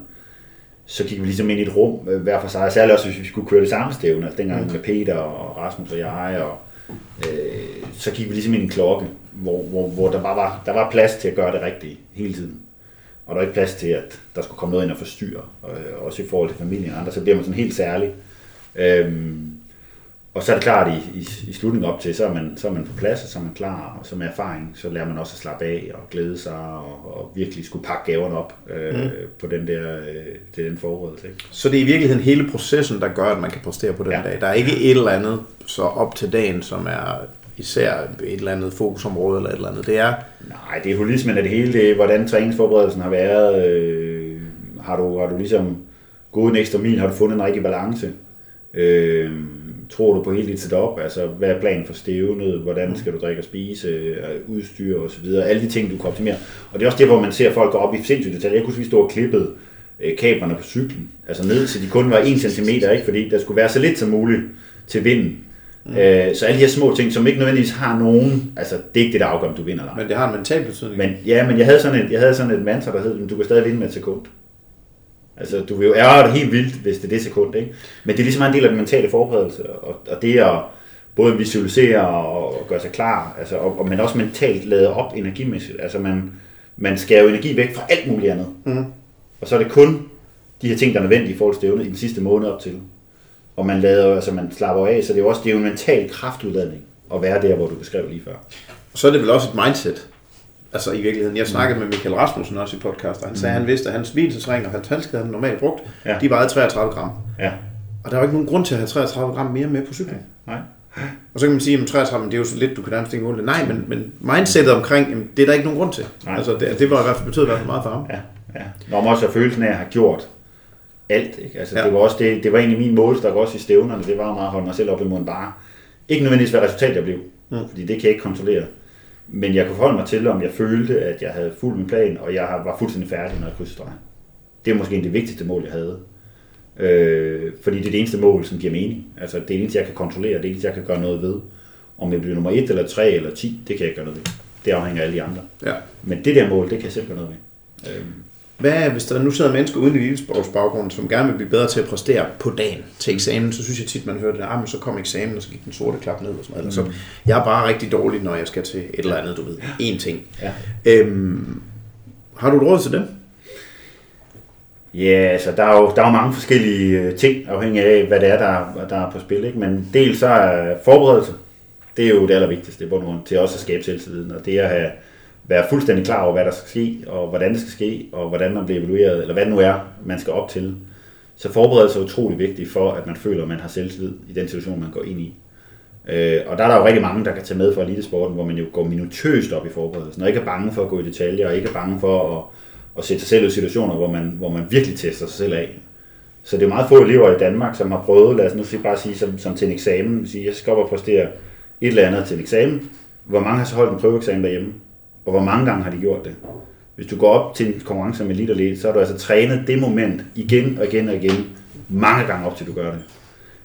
så gik vi ligesom ind i et rum øh, hver for sig, særligt også hvis vi skulle køre det samme stævne, altså dengang mm. med Peter og Rasmus og jeg, og øh, så gik vi ligesom i en klokke, hvor, hvor, hvor der bare var, der var plads til at gøre det rigtige hele tiden. Og der var ikke plads til, at der skulle komme noget ind og forstyrre, øh, også i forhold til familien og andre, så bliver man sådan helt særlig. Øh, og så er det klart, i, i, i slutningen op til, så er, man, så er man på plads, og så er man klar, og så med erfaring, så lærer man også at slappe af og glæde sig, og, og virkelig skulle pakke gaverne op øh, mm. på den der, øh, til den forberedelse. Ikke? Så det er i virkeligheden hele processen, der gør, at man kan præstere på den ja. dag. Der er ikke et eller andet så op til dagen, som er især et eller andet fokusområde eller et eller andet. Det er... Nej, det er holismen af det hele. Det hvordan træningsforberedelsen har været. Øh, har, du, har du ligesom gået en ekstra mil? Har du fundet en rigtig balance? Øh, tror du på hele dit setup? Altså, hvad er planen for stævnet? Hvordan skal du drikke og spise? Øh, udstyr og så videre. Alle de ting, du kan optimere. Og det er også det, hvor man ser folk gå op i sindssygt detaljer. Jeg kunne vi stod og klippede øh, kablerne på cyklen. Altså ned til de kun var 1 cm, ikke? fordi der skulle være så lidt som muligt til vinden. Mm. Øh, så alle de her små ting, som ikke nødvendigvis har nogen, altså det er ikke det, der afgør, om du vinder eller Men det har en mental betydning. Men, ja, men jeg havde sådan et, jeg havde sådan et mantra, der hed, du kan stadig vinde med et sekund. Altså, du vil jo ærge dig helt vildt, hvis det er det sekund, ikke? Men det er ligesom en del af den mentale forberedelse, og, og det at både visualisere og, og gøre sig klar, altså, og, og man også mentalt lade op energimæssigt. Altså, man, man skærer jo energi væk fra alt muligt andet. Mm. Og så er det kun de her ting, der er nødvendige i forhold til stævnet i den sidste måned op til. Og man lader, altså man slapper af, så det er jo også det er jo en mental kraftudladning at være der, hvor du beskrev lige før. Og så er det vel også et mindset. Altså i virkeligheden, jeg snakkede med Michael Rasmussen også i podcast, og han sagde, at han vidste, at hans hvilesesring og hans handsker, han normalt brugt, ja. de vejede 33 gram. Ja. Og der var ikke nogen grund til at have 33 gram mere med på cyklen. Nej. Og så kan man sige, at 33 det er jo så lidt, du kan nærmest ikke måle det. Nej, men, men mindsetet omkring, jamen, det er der ikke nogen grund til. Nej. Altså, det, det var i hvert fald, betød i hvert fald meget for ham. Ja, ja. Når man også har følelsen af at have gjort alt. Ikke? Altså, ja. det, var også det, det var egentlig min målstok også i stævnerne. Det var meget at holde mig selv op imod en bare. Ikke nødvendigvis, hvad resultatet jeg blev. Mm. Fordi det kan jeg ikke kontrollere. Men jeg kunne forholde mig til, om jeg følte, at jeg havde fuldt min plan, og jeg var fuldstændig færdig, når jeg krydsede stregen. Det er måske det vigtigste mål, jeg havde. Øh, fordi det er det eneste mål, som giver mening. Altså det er det eneste, jeg kan kontrollere, det er det eneste, jeg kan gøre noget ved. Om jeg bliver nummer 1 eller 3 eller 10, det kan jeg ikke gøre noget ved. Det afhænger af alle de andre. Ja. Men det der mål, det kan jeg selv gøre noget ved. Øh, hvad, hvis der nu sidder mennesker uden i baggrund, som gerne vil blive bedre til at præstere på dagen til eksamen, så synes jeg tit, man hører det, ah, men så kom eksamen, og så gik den sorte klap ned. Og sådan noget. Mm. Så jeg er bare rigtig dårlig, når jeg skal til et eller andet, du ved. Én ting. Ja. Øhm, har du et råd til dem? Ja, altså der er jo, der er jo mange forskellige øh, ting, afhængig af, hvad det er, der, der er på spil. Ikke? Men dels så er forberedelse. Det er jo det allervigtigste det er bund til også at skabe selvtilliden, og det at have, være fuldstændig klar over, hvad der skal ske, og hvordan det skal ske, og hvordan man bliver evalueret, eller hvad det nu er, man skal op til. Så forberedelse er utrolig vigtigt for, at man føler, at man har selvtillid i den situation, man går ind i. Øh, og der er der jo rigtig mange, der kan tage med fra elitesporten, hvor man jo går minutøst op i forberedelsen, og ikke er bange for at gå i detaljer, og ikke er bange for at, at sætte sig selv i situationer, hvor man, hvor man virkelig tester sig selv af. Så det er meget få elever i Danmark, som har prøvet, lad os nu sige, bare sige, som, som til en eksamen, sige, jeg skal op og præstere et eller andet til en eksamen. Hvor mange har så holdt en prøveeksamen derhjemme? Og hvor mange gange har de gjort det? Hvis du går op til en konkurrence med lidt og lidt, så har du altså trænet det moment igen og igen og igen, mange gange op til du gør det.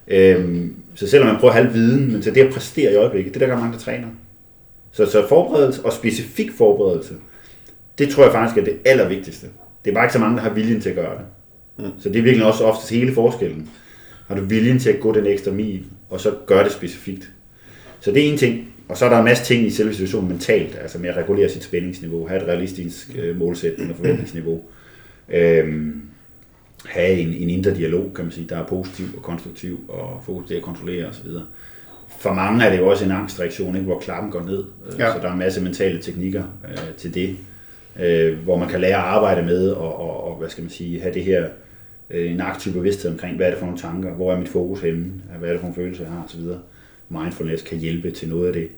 Øhm, så selvom man prøver at have viden, men til det at præstere i øjeblikket, det er der mange, der træner. Så, så forberedelse og specifik forberedelse, det tror jeg faktisk er det allervigtigste. Det er bare ikke så mange, der har viljen til at gøre det. Mm. Så det er virkelig også ofte hele forskellen. Har du viljen til at gå den ekstra mil, og så gøre det specifikt. Så det er en ting. Og så er der en masse ting i selve situationen mentalt, altså med at regulere sit spændingsniveau, have et realistisk øh, målsætning og forventningsniveau. Øhm, have en, en indre dialog, kan man sige, der er positiv og konstruktiv og fokus til at kontrollere osv. For mange er det jo også en angstreaktion, ikke, hvor klappen går ned. Øh, ja. Så der er en masse mentale teknikker øh, til det, øh, hvor man kan lære at arbejde med og, og, og hvad skal man sige, have det her øh, en aktiv bevidsthed omkring, hvad er det for nogle tanker, hvor er mit fokus henne, hvad er det for nogle følelser, jeg har osv. Mindfulness kan hjælpe til noget af det.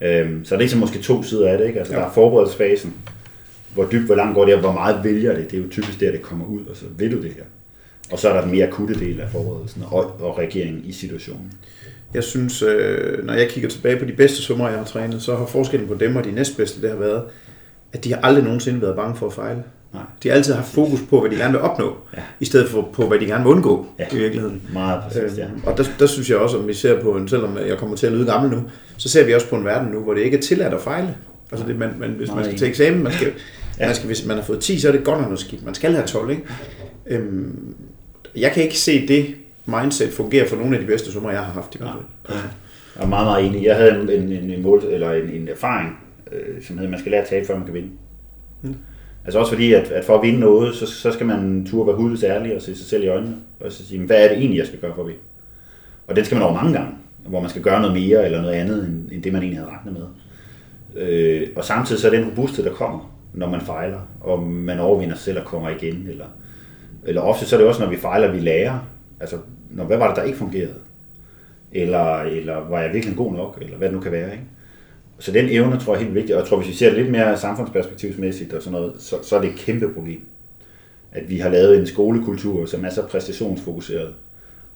Øhm, så er det ligesom måske to sider af det. Ikke? Altså, ja. Der er forberedelsesfasen, hvor dybt, hvor langt går det, og hvor meget vælger det. Det er jo typisk der, det kommer ud, og så vil du det her. Og så er der den mere akutte del af forberedelsen og, og regeringen i situationen. Jeg synes, øh, når jeg kigger tilbage på de bedste summer, jeg har trænet, så har forskellen på dem og de næstbedste, det har været, at de har aldrig nogensinde været bange for at fejle. Nej. De har altid haft fokus på, hvad de gerne vil opnå, ja. i stedet for på, hvad de gerne vil undgå ja. i virkeligheden. Meget præcis, ja. Øhm, og der, der synes jeg også, at vi ser på en, selvom jeg kommer til at lyde gammel nu, så ser vi også på en verden nu, hvor det ikke er tilladt at fejle. Altså det, man, man, hvis Meget man skal til eksamen, man skal, [LAUGHS] ja. man skal, hvis man har fået 10, så er det godt nok noget skidt. Man skal have 12, ikke? Øhm, jeg kan ikke se det mindset fungere for nogle af de bedste summer, jeg har haft i hvert fald. Ja. Jeg er meget, meget enig. Jeg havde en, en, en, mål, eller en, en erfaring, øh, som hedder, at man skal lære at tabe, før man kan vinde. Mm. Altså også fordi, at, at for at vinde noget, så, så skal man turde være hudets ærlig og se sig selv i øjnene, og så sige, hvad er det egentlig, jeg skal gøre for at vinde? Og den skal man over mange gange, hvor man skal gøre noget mere eller noget andet, end, end det man egentlig havde regnet med. Øh, og samtidig så er den robusthed, der kommer, når man fejler, og man overvinder sig selv og kommer igen. Eller, eller ofte så er det også, når vi fejler, vi lærer. Altså, når, hvad var det, der ikke fungerede? Eller, eller var jeg virkelig god nok? Eller hvad det nu kan være, ikke? Så den evne tror jeg er helt vigtig, og jeg tror, hvis vi ser det lidt mere samfundsperspektivsmæssigt og sådan noget, så, så er det et kæmpe problem. At vi har lavet en skolekultur, som er så præstationsfokuseret,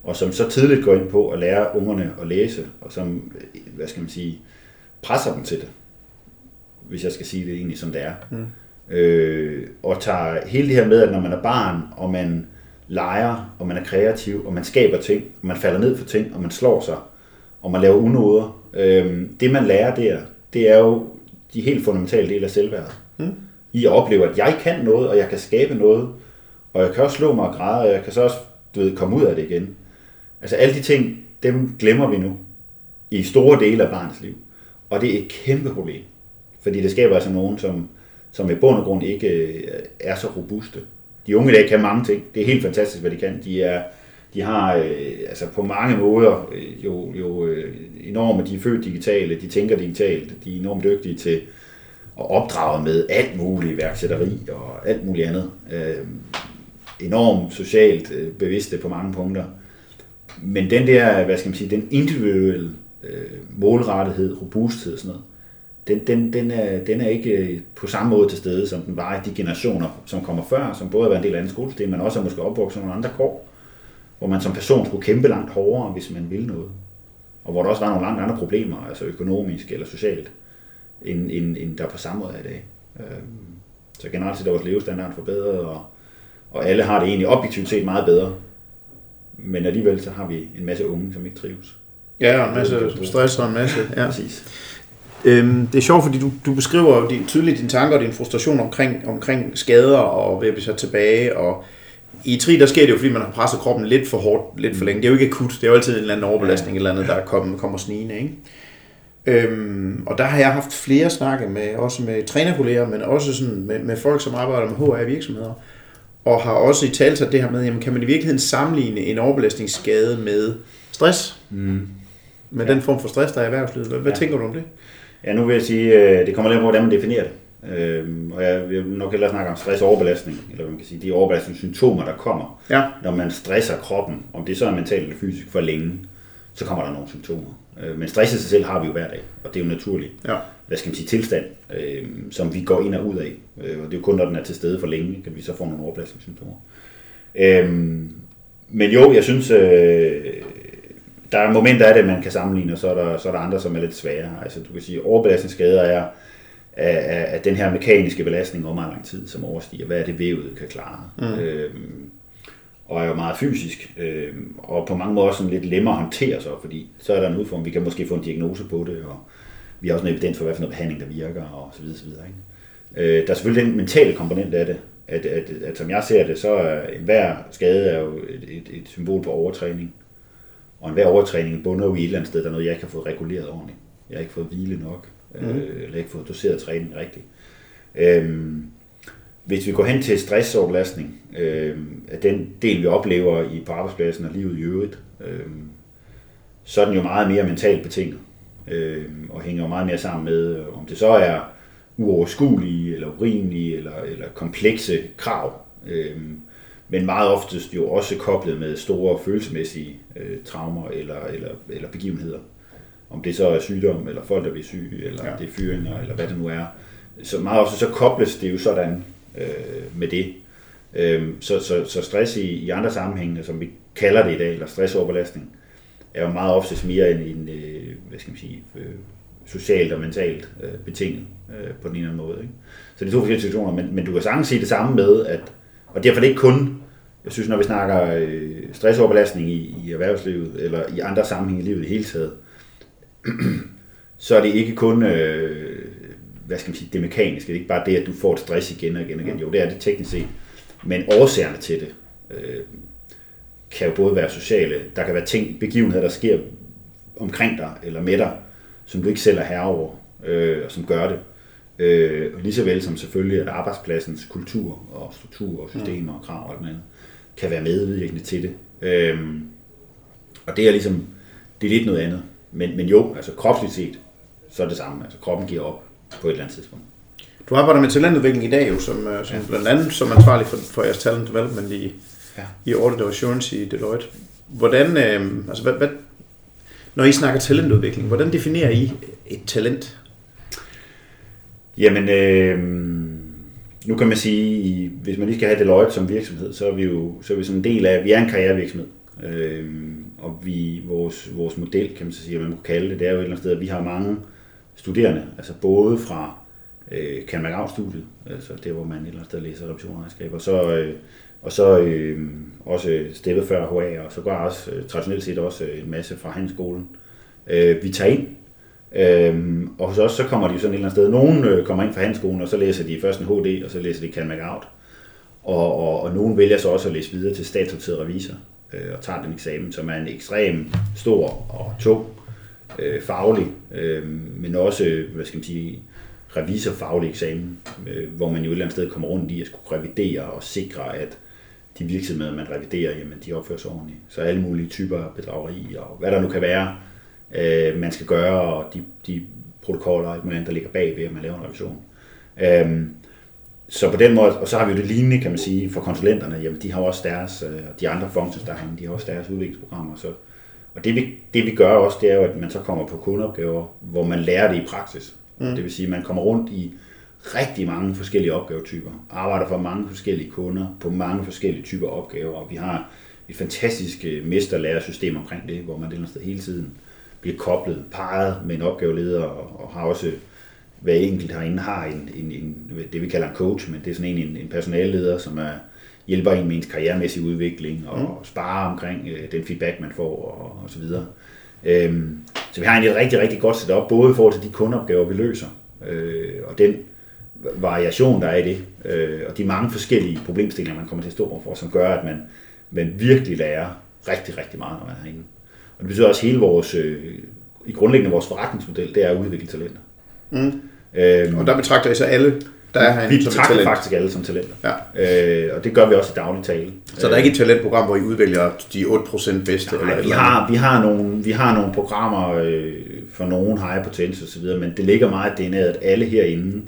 og som så tidligt går ind på at lære ungerne at læse, og som, hvad skal man sige, presser dem til det, hvis jeg skal sige det egentlig som det er. Mm. Øh, og tager hele det her med, at når man er barn, og man leger, og man er kreativ, og man skaber ting, og man falder ned for ting, og man slår sig, og man laver unoder, øh, det man lærer der, det er jo de helt fundamentale dele af selvværdet. Mm. I at opleve, at jeg kan noget, og jeg kan skabe noget, og jeg kan også slå mig og græde, og jeg kan så også du ved, komme ud af det igen. Altså alle de ting, dem glemmer vi nu i store dele af barns liv. Og det er et kæmpe problem. Fordi det skaber altså nogen, som, som i bund og grund ikke øh, er så robuste. De unge i dag kan mange ting. Det er helt fantastisk, hvad de kan. De, er, de har øh, altså på mange måder øh, jo, jo øh, enorme, de er født digitale, de tænker digitalt, de er enormt dygtige til at opdrage med alt muligt værksætteri og alt muligt andet. Øh, enormt socialt øh, bevidste på mange punkter. Men den der, hvad skal man sige, den individuelle øh, målrettighed, robusthed og sådan noget, den, den, den, er, den er ikke øh, på samme måde til stede, som den var i de generationer, som kommer før, som både har været en del af andet skolesystem, men også er måske opvokset nogle andre kår, hvor man som person skulle kæmpe langt hårdere, hvis man ville noget. Og hvor der også var nogle langt andre problemer, altså økonomisk eller socialt, end, end, end der på samme måde er i dag. Øhm, så generelt set er vores levestandard forbedret, og, og alle har det egentlig objektivt set meget bedre. Men alligevel så har vi en masse unge, som ikke trives. Ja, og en masse stress og en masse. Ja. Præcis. Øhm, det er sjovt, fordi du, du beskriver din, tydeligt dine tanker og din frustration omkring, omkring skader og ved at blive sat tilbage. Og I tri, der sker det jo, fordi man har presset kroppen lidt for hårdt, lidt for længe. Det er jo ikke akut, det er jo altid en eller anden overbelastning, ja. eller andet, der kommer, kommer snigende. Ikke? Øhm, og der har jeg haft flere snakke med, også med trænerkolleger, men også sådan med, med folk, som arbejder med HR virksomheder. Og har også i talt det her med, jamen, kan man i virkeligheden sammenligne en overbelastningsskade med stress? Mm. med ja. den form for stress, der er i erhvervslivet. Hvad, hvad Ja. tænker du om det? Ja, nu vil jeg sige, øh, det kommer lidt på, hvordan man definerer det. Øhm, og jeg vil nok hellere snakke om stress og overbelastning, eller hvad man kan sige, de overbelastningssymptomer, der kommer, Ja. når man stresser kroppen, om det så er mentalt eller fysisk for længe, så kommer der nogle symptomer. Øh, men stress i sig selv har vi jo hver dag, og det er jo naturligt, Ja. hvad skal man sige, tilstand, øh, som vi går ind og ud af. Øh, og det er jo kun, når den er til stede for længe, kan vi så få nogle overbelastningssymptomer. Øhm, men jo, jeg synes, øh, der er momenter af det, man kan sammenligne, og så er der, så er der andre, som er lidt svære. Altså, du kan sige, overbelastningsskader er af, af den her mekaniske belastning over meget lang tid, som overstiger, hvad er det vævet kan klare. Mm. Øhm, og er jo meget fysisk, øhm, og på mange måder også sådan lidt lemmere at håndtere så, fordi så er der en udfordring. Vi kan måske få en diagnose på det, og vi har også en evidens for, hvad for noget behandling, der virker, og så videre, så videre. Ikke? Øh, der er selvfølgelig den mentale komponent af det, at, at, at som jeg ser det, så er hver skade er jo et, et, et symbol på overtræning. Og enhver overtræning bunder jo i et eller andet sted, der er noget, jeg ikke har fået reguleret ordentligt. Jeg har ikke fået hvile nok, mm. øh, eller ikke fået doseret træning rigtigt. Øhm, hvis vi går hen til stressoverbelastning, øh, af den del, vi oplever i, på arbejdspladsen og livet i øvrigt, øh, så er den jo meget mere mentalt betinget, øh, og hænger jo meget mere sammen med, øh, om det så er uoverskuelige, eller urimelige, eller, eller komplekse krav, øh, men meget oftest jo også koblet med store følelsesmæssige øh, traumer eller, eller, eller begivenheder. Om det så er sygdom, eller folk, der bliver syge, eller Ja. det er fyringer, eller hvad det nu er. Så meget ofte så kobles det jo sådan øh, med det. Øh, så, så, så stress i, i andre sammenhænge, som vi kalder det i dag, eller stressoverbelastning, er jo meget oftest mere en, en øh, hvad skal man sige, øh, socialt og mentalt øh, betinget øh, på den ene eller anden måde. Ikke? Så det er to forskellige situationer, men, men du kan sagtens sige det samme med, at, og derfor er det ikke kun, jeg synes, når vi snakker øh, stressoverbelastning i, i erhvervslivet, eller i andre sammenhænge i livet i hele taget, [CLEARS THROAT] så er det ikke kun, øh, hvad skal man sige, det mekaniske. Det er ikke bare det, at du får et stress igen og igen og igen. Jo, det er det teknisk set. Men årsagerne til det øh, kan jo både være sociale. Der kan være ting, begivenheder, der sker omkring dig eller med dig, som du ikke selv er herre over, øh, og som gør det. Øh, og lige så vel som selvfølgelig, at arbejdspladsens kultur og struktur og systemer og krav og alt andet, kan være medvirkende til det. Øh, og det er ligesom, det er lidt noget andet. Men, men jo, altså kropsligt set, så er det samme. Altså kroppen giver op på et eller andet tidspunkt. Du arbejder med talentudvikling i dag, jo, som, øh, som ja. blandt andet som ansvarlig for, for jeres talent development i, Ja. i Audit og Assurance i Deloitte. Hvordan, øh, altså hvad, hvad, når I snakker talentudvikling, hvordan definerer I et talent? Jamen, øh, nu kan man sige, hvis man lige skal have Deloitte som virksomhed, så er vi jo så er vi sådan en del af, vi er en karrierevirksomhed. Øh, og vi, vores, vores model, kan man så sige, hvad man kunne kalde det, det er jo et eller andet sted, at vi har mange studerende, altså både fra øh, Kalmar studiet altså det, hvor man et eller andet sted læser revision og og så, øh, og så øh, også steppet før HA, og så går også øh, traditionelt set også øh, en masse fra handelsskolen. Øh, vi tager ind, Øhm, og hos os så kommer de jo sådan et eller andet sted. Nogen øh, kommer ind fra handelsskolen, og så læser de først en HD, og så læser de Can Out. Og, og, og nogen vælger så også at læse videre til statssorteret revisor, øh, og tager den eksamen, som er en ekstrem stor og tung øh, faglig, øh, men også, hvad skal man sige, revisorfaglig eksamen, øh, hvor man jo et eller andet sted kommer rundt i at skulle revidere og sikre, at de virksomheder, man reviderer, jamen, de opfører sig ordentligt. Så alle mulige typer af bedrageri og hvad der nu kan være, øh, man skal gøre, og de, de protokoller og alt muligt andet, der ligger bag ved, at man laver en revision. Øh, så på den måde, og så har vi jo det lignende, kan man sige, for konsulenterne, jamen de har også deres, øh, de andre functions derhen, de har også deres udviklingsprogrammer, så og det vi, det vi gør også, det er jo, at man så kommer på kundeopgaver, hvor man lærer det i praksis. Mm. Det vil sige, at man kommer rundt i rigtig mange forskellige opgavetyper, arbejder for mange forskellige kunder på mange forskellige typer opgaver, og vi har et fantastisk øh, mesterlærersystem omkring det, hvor man et eller andet sted hele tiden bliver koblet, parret med en opgaveleder, og, og har også hver enkelt herinde har en, en, en, det vi kalder en coach, men det er sådan en, en, en personalleder, som er, hjælper en med ens karrieremæssige udvikling og mm. sparer omkring øh, den feedback, man får og, og så videre. Øhm, så vi har egentlig et rigtig, rigtig godt setup, både i forhold til de kundeopgaver, vi løser, øh, og den variation, der er i det, øh, og de mange forskellige problemstillinger, man kommer til at stå overfor, som gør, at man, man virkelig lærer rigtig, rigtig meget, når man er herinde. Og det betyder også, hele vores, øh, i grundlæggende vores forretningsmodel, det er at udvikle talenter. Mm. Øhm, Og der betragter I så alle, der er han vi som talent. faktisk alle som talenter. Ja. Øh, og det gør vi også i daglig tale. Så der er ikke et talentprogram, hvor I udvælger de 8% bedste? eller Nej, et vi eller har, vi, har nogle, vi har nogle programmer øh, for nogen high potential osv., men det ligger meget det at alle herinde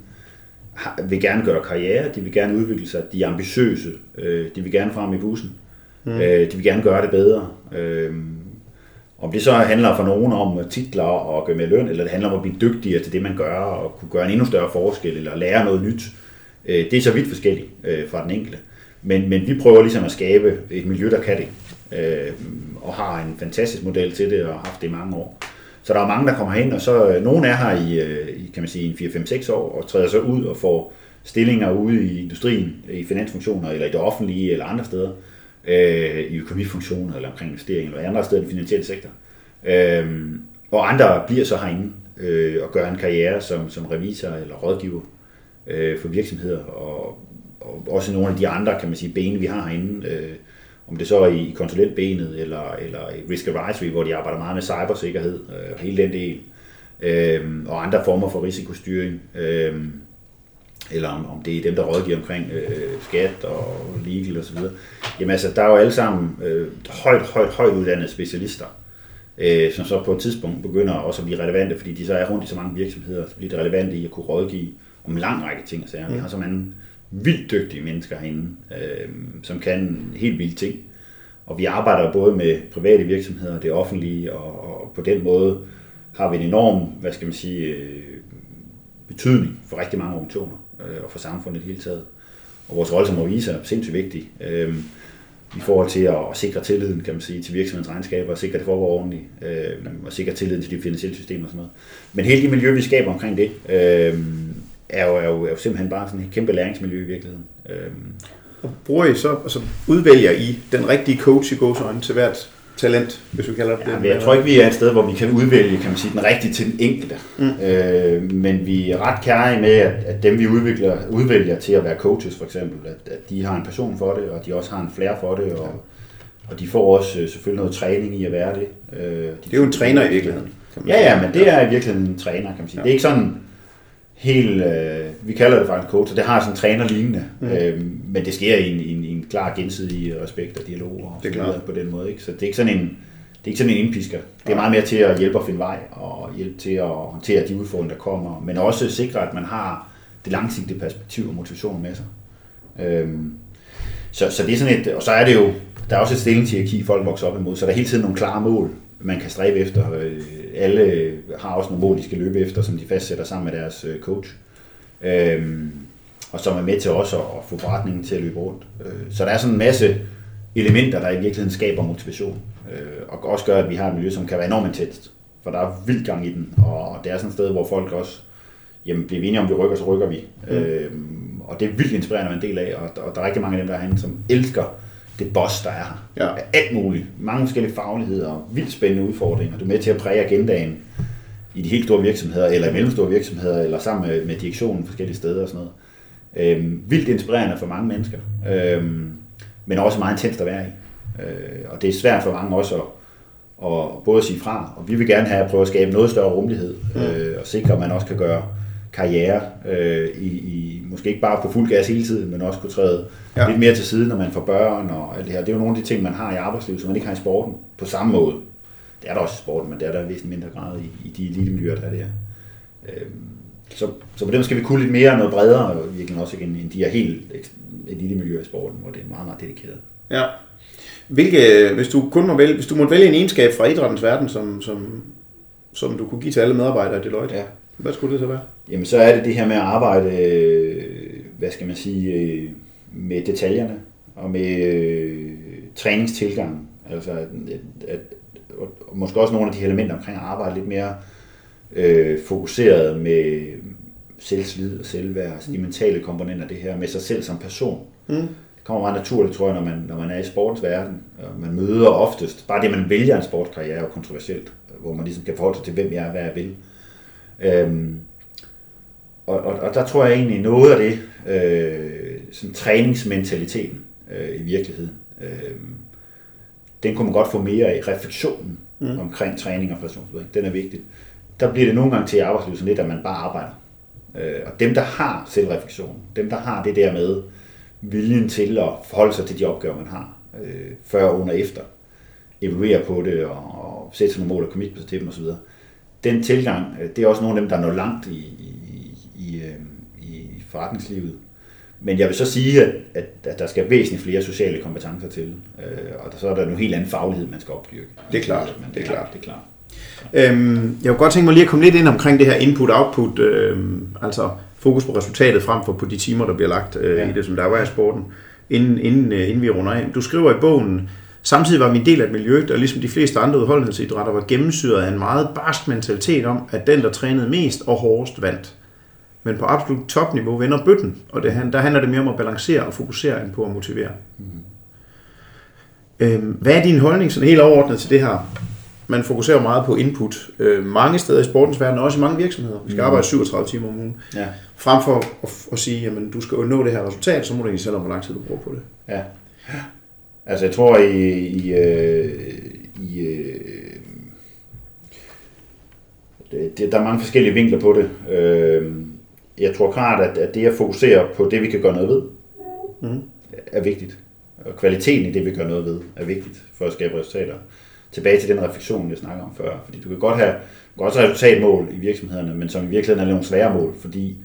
har, vil gerne gøre karriere, de vil gerne udvikle sig, de er ambitiøse, øh, de vil gerne frem i bussen, mm. øh, de vil gerne gøre det bedre. Øh, om det så handler for nogen om titler og gøre med løn, eller det handler om at blive dygtigere til det, man gør, og kunne gøre en endnu større forskel, eller lære noget nyt, øh, det er så vidt forskelligt øh, fra den enkelte. Men, men vi prøver ligesom at skabe et miljø, der kan det, øh, og har en fantastisk model til det, og har haft det i mange år. Så der er mange, der kommer hen, og så øh, nogen er her i, øh, i kan man sige, 4-5-6 år, og træder så ud og får stillinger ude i industrien, i finansfunktioner, eller i det offentlige, eller andre steder, øh, i økonomifunktioner, eller omkring investeringer, eller andre steder i den finansielle sektor. Øh, og andre bliver så herinde øh, og gør en karriere som, som revisor eller rådgiver øh, for virksomheder, og, og også nogle af de andre, kan man sige, ben, vi har herinde, øh, om det så er i konsulentbenet eller, eller i Risk Advisory, hvor de arbejder meget med cybersikkerhed øh, og hele den del, øh, og andre former for risikostyring, øh, eller om, om det er dem, der rådgiver omkring øh, skat og legal osv. Jamen altså, der er jo alle sammen øh, højt, højt, højt uddannede specialister, øh, som så på et tidspunkt begynder også at blive relevante, fordi de så er rundt i så mange virksomheder, så bliver det relevante i at kunne rådgive om en lang række ting og sager. Mm. Vi har så mange vildt dygtige mennesker herinde, øh, som kan helt vilde ting. Og vi arbejder både med private virksomheder det offentlige, og, og på den måde har vi en enorm, hvad skal man sige, øh, betydning for rigtig mange organisationer øh, og for samfundet i det hele taget. Og vores rolle som revisor er sindssygt vigtig øh, i forhold til at, at sikre tilliden, kan man sige, til virksomhedens regnskaber, og sikre det foregår ordentligt, øh, og sikre tilliden til de finansielle systemer og sådan noget. Men hele det miljø, vi skaber omkring det, øh, er, jo, er, jo, er jo simpelthen bare sådan et kæmpe læringsmiljø i virkeligheden. Øh, Og bruger I så, altså udvælger I den rigtige coach i gåsøjne til hvert talent, hvis vi kalder det Ja, det? jeg tror ikke, vi er et sted, hvor vi kan udvælge kan man sige, den rigtige til den enkelte. Mm. Øh, men vi er ret kærlige med, at, at dem vi udvikler, udvælger til at være coaches for eksempel, at, at de har en passion for det, og de også har en flair for det, og, og de får også øh, selvfølgelig noget træning i at være det. Øh, de Det er jo en træner i virkeligheden. Ja, ja, men det er i virkeligheden en træner, kan man sige. Ja. Det er ikke sådan helt, øh, vi kalder det faktisk coach, og det har sådan en trænerlignende, mm. øh, men det sker i, en, i en klar gensidig respekt og dialog og Det er klart. på den måde. Ikke? Så det er ikke sådan en, det er ikke sådan en indpisker. Det er meget mere til at hjælpe at finde vej og hjælpe til at håndtere de udfordringer, der kommer, men også sikre, at man har det langsigtede perspektiv og motivation med sig. Øhm, så, så det er sådan et, og så er det jo, der er også et stillingshierarki, folk vokser op imod, så der er hele tiden nogle klare mål, man kan stræbe efter. Øh, Alle har også nogle mål, de skal løbe efter, som de fastsætter sammen med deres øh, coach. Øhm, og som er med til også at få forretningen til at løbe rundt. Øh, Så der er sådan en masse elementer, der i virkeligheden skaber motivation, øh, og også gør, at vi har et miljø, som kan være enormt intenst, for der er vildt gang i den, og det er sådan et sted, hvor folk også jamen, bliver enige om, vi rykker, så rykker vi. Mm. Øhm, og det er vildt inspirerende at være en del af, og, og der er rigtig mange af dem, der er herinde, som elsker det boss, der er her. Ja. Alt muligt. Mange forskellige fagligheder vildt spændende udfordringer. Du er med til at præge agendaen i de helt store virksomheder, eller i mellemstore virksomheder, eller sammen med, med direktionen forskellige steder og sådan noget. Øhm, vildt inspirerende for mange mennesker, øhm, men også meget intenst at være i. Øh, og det er svært for mange også at, og både at sige fra, og vi vil gerne have at prøve at skabe noget større rummelighed, øh, og sikre, at man også kan gøre karriere øh, i, i, måske ikke bare på fuld gas hele tiden, men også kunne træde Ja. lidt mere til side, når man får børn og alt det her. Det er jo nogle af de ting, man har i arbejdslivet, som man ikke har i sporten på samme måde. Det er der også i sporten, men det er der i mindre grad i, i de elitemiljøer, der er der. Øhm, så, så på dem skal vi kunne lidt mere og noget bredere, og virkelig også end, end de her helt eks- elitemiljøer i sporten, hvor det er meget, meget dedikeret. Ja. Hvilke, hvis du kun må vælge, hvis du måtte vælge en egenskab fra idrættens verden, som, som, som du kunne give til alle medarbejdere i Deloitte, Ja. hvad skulle det så være? Jamen så er det det her med at arbejde, hvad skal man sige, med detaljerne og med øh, træningstilgang. Altså at, at, og og måske også nogle af de elementer omkring at arbejde lidt mere øh, fokuseret med selvslid og selvværd, altså de mentale komponenter det her med sig selv som person. Mm. Det kommer meget naturligt, tror jeg, når man, når man er i sportens verden. Og man møder oftest, bare det, man vælger en sportskarriere, er jo kontroversielt, hvor man ligesom kan forholde sig til, hvem jeg er, hvad jeg vil. Øhm, og, og, og der tror jeg egentlig noget af det, øh, sådan træningsmentaliteten øh, i virkeligheden, øh, den kunne man godt få mere af. Refleksionen mm. omkring træning og præstationsudvikling, den er vigtig. Der bliver det nogle gange til i arbejdslivet sådan lidt, at man bare arbejder. Øh, og dem, der har selvreflektion, dem, der har det der med viljen til at forholde sig til de opgaver, man har, øh, før, under, efter, evaluere på det og, og sætte sig nogle mål og commitme sig til dem osv., den tilgang, øh, det er også nogle af dem, der når langt i, i, i, øh, i forretningslivet. Men jeg vil så sige, at, at, at der skal væsentligt flere sociale kompetencer til, øh, og så er der en helt anden faglighed, man skal opdyrke. Det er klart. Det er klart. Det er klart. Øhm, jeg kunne godt tænke mig lige at komme lidt ind omkring det her input-output, øh, altså fokus på resultatet frem for på de timer, der bliver lagt øh, ja. i det, som der var i sporten, inden, inden, øh, inden vi runder af. Du skriver i bogen, samtidig var min del af et miljø, der ligesom de fleste andre udholdenhedsidrætter var gennemsyret af en meget barsk mentalitet om, at den, der trænede mest og hårdest, vandt. Men på absolut topniveau vender bøtten, og det, der handler det mere om at balancere og fokusere end på at motivere. Mm. Øhm, hvad er din holdning sådan helt overordnet til det her? Man fokuserer meget på input øh, mange steder i sportens verden, og også i mange virksomheder. Vi skal mm. arbejde 37 timer om ugen. Ja. Frem for at, at sige, at du skal nå det her resultat, så må du egentlig selv om, hvor lang tid du bruger på det. Ja. Altså jeg tror i, i, øh, i øh, det, der er mange forskellige vinkler på det. Øh, jeg tror klart, at, at det at fokusere på det, vi kan gøre noget ved, mm. er vigtigt. Og kvaliteten i det, vi gør noget ved, er vigtigt for at skabe resultater. Tilbage til den refleksion, jeg snakker om før. Fordi du kan godt have, godt have resultatmål i virksomhederne, men som i virkeligheden er nogle svære mål, fordi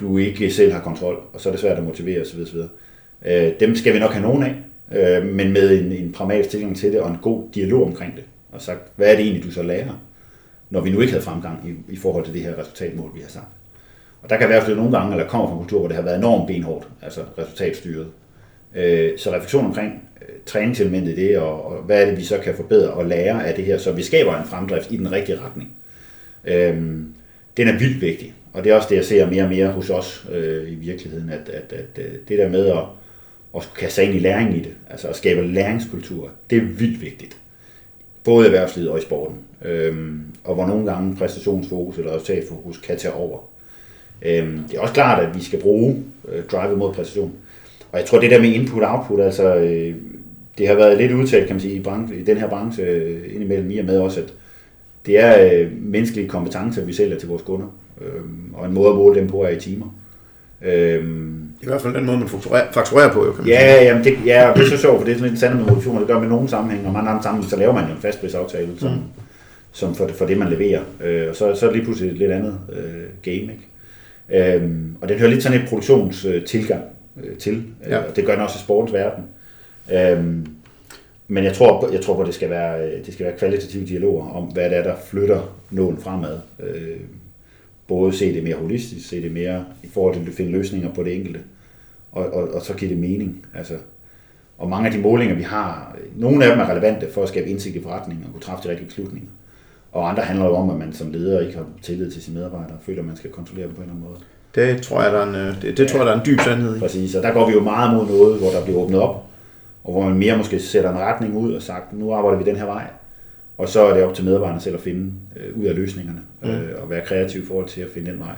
du ikke selv har kontrol, og så er det svært at motivere osv. osv. Øh, dem skal vi nok have nogen af, øh, men med en, en pragmatisk tilgang til det, og en god dialog omkring det. Og sagt, hvad er det egentlig, du så lærer, når vi nu ikke havde fremgang i, i forhold til det her resultatmål, vi har sagt. Og der kan være nogle gange, eller kommer fra en kultur, hvor det har været enormt benhårdt, altså resultatstyret. Øh, så refleksion omkring øh, træningselementet i det, og, og hvad er det, vi så kan forbedre og lære af det her, så vi skaber en fremdrift i den rigtige retning. Øh, den er vildt vigtig, og det er også det, jeg ser mere og mere hos os øh, i virkeligheden, at, at, at øh, det der med at, at kaste sig ind i læring i det, altså at skabe læringskultur, det er vildt vigtigt. Både i erhvervslivet og i sporten. Øhm, og hvor nogle gange præstationsfokus eller resultatfokus kan tage over. Øhm, det er også klart, at vi skal bruge øh, drive mod præstation. Og jeg tror, det der med input-output, altså, øh, det har været lidt udtalt, kan man sige, i, branche, i den her branche øh, indimellem i og med også, at det er øh, menneskelige kompetencer, vi sælger til vores kunder. Øh, og en måde at måle dem på er i timer. Øh, I hvert fald den måde, man fakturerer på, jo, kan man ja, sige. Jamen, det, ja, det er så sjovt, for det er sådan lidt sande med motivation, det gør med nogle sammenhæng, og mange andre sammenhæng, så laver man jo en fastprisaftale, som, mm. som for, for det, man leverer. Øh, og så, så er det lige pludselig et lidt andet øh, game, ikke? Øhm, og den hører lidt sådan et produktionstilgang øh, til, øh, ja. det gør den også i sportens verden. Øhm, men jeg tror, jeg tror på, at det skal være, øh, det skal være kvalitative dialoger om, hvad det er, der flytter nogen fremad. Øh, både se det mere holistisk, se det mere i forhold til at finde løsninger på det enkelte, og, og, og så give det mening. Altså, og mange af de målinger, vi har, nogle af dem er relevante for at skabe indsigt i forretningen og kunne træffe de rigtige beslutninger. Og andre handler jo om, at man som leder ikke har tillid til sine medarbejdere, og føler, at man skal kontrollere dem på en eller anden måde. Det tror jeg, der er en, øh, det, det tror jeg, der er en dyb sandhed i. Præcis, og der går vi jo meget mod noget, hvor der bliver åbnet op, og hvor man mere måske sætter en retning ud og sagt, nu arbejder vi den her vej. Og så er det op til medarbejderne selv at finde øh, ud af løsningerne, mm. øh, og være kreativ i forhold til at finde den vej.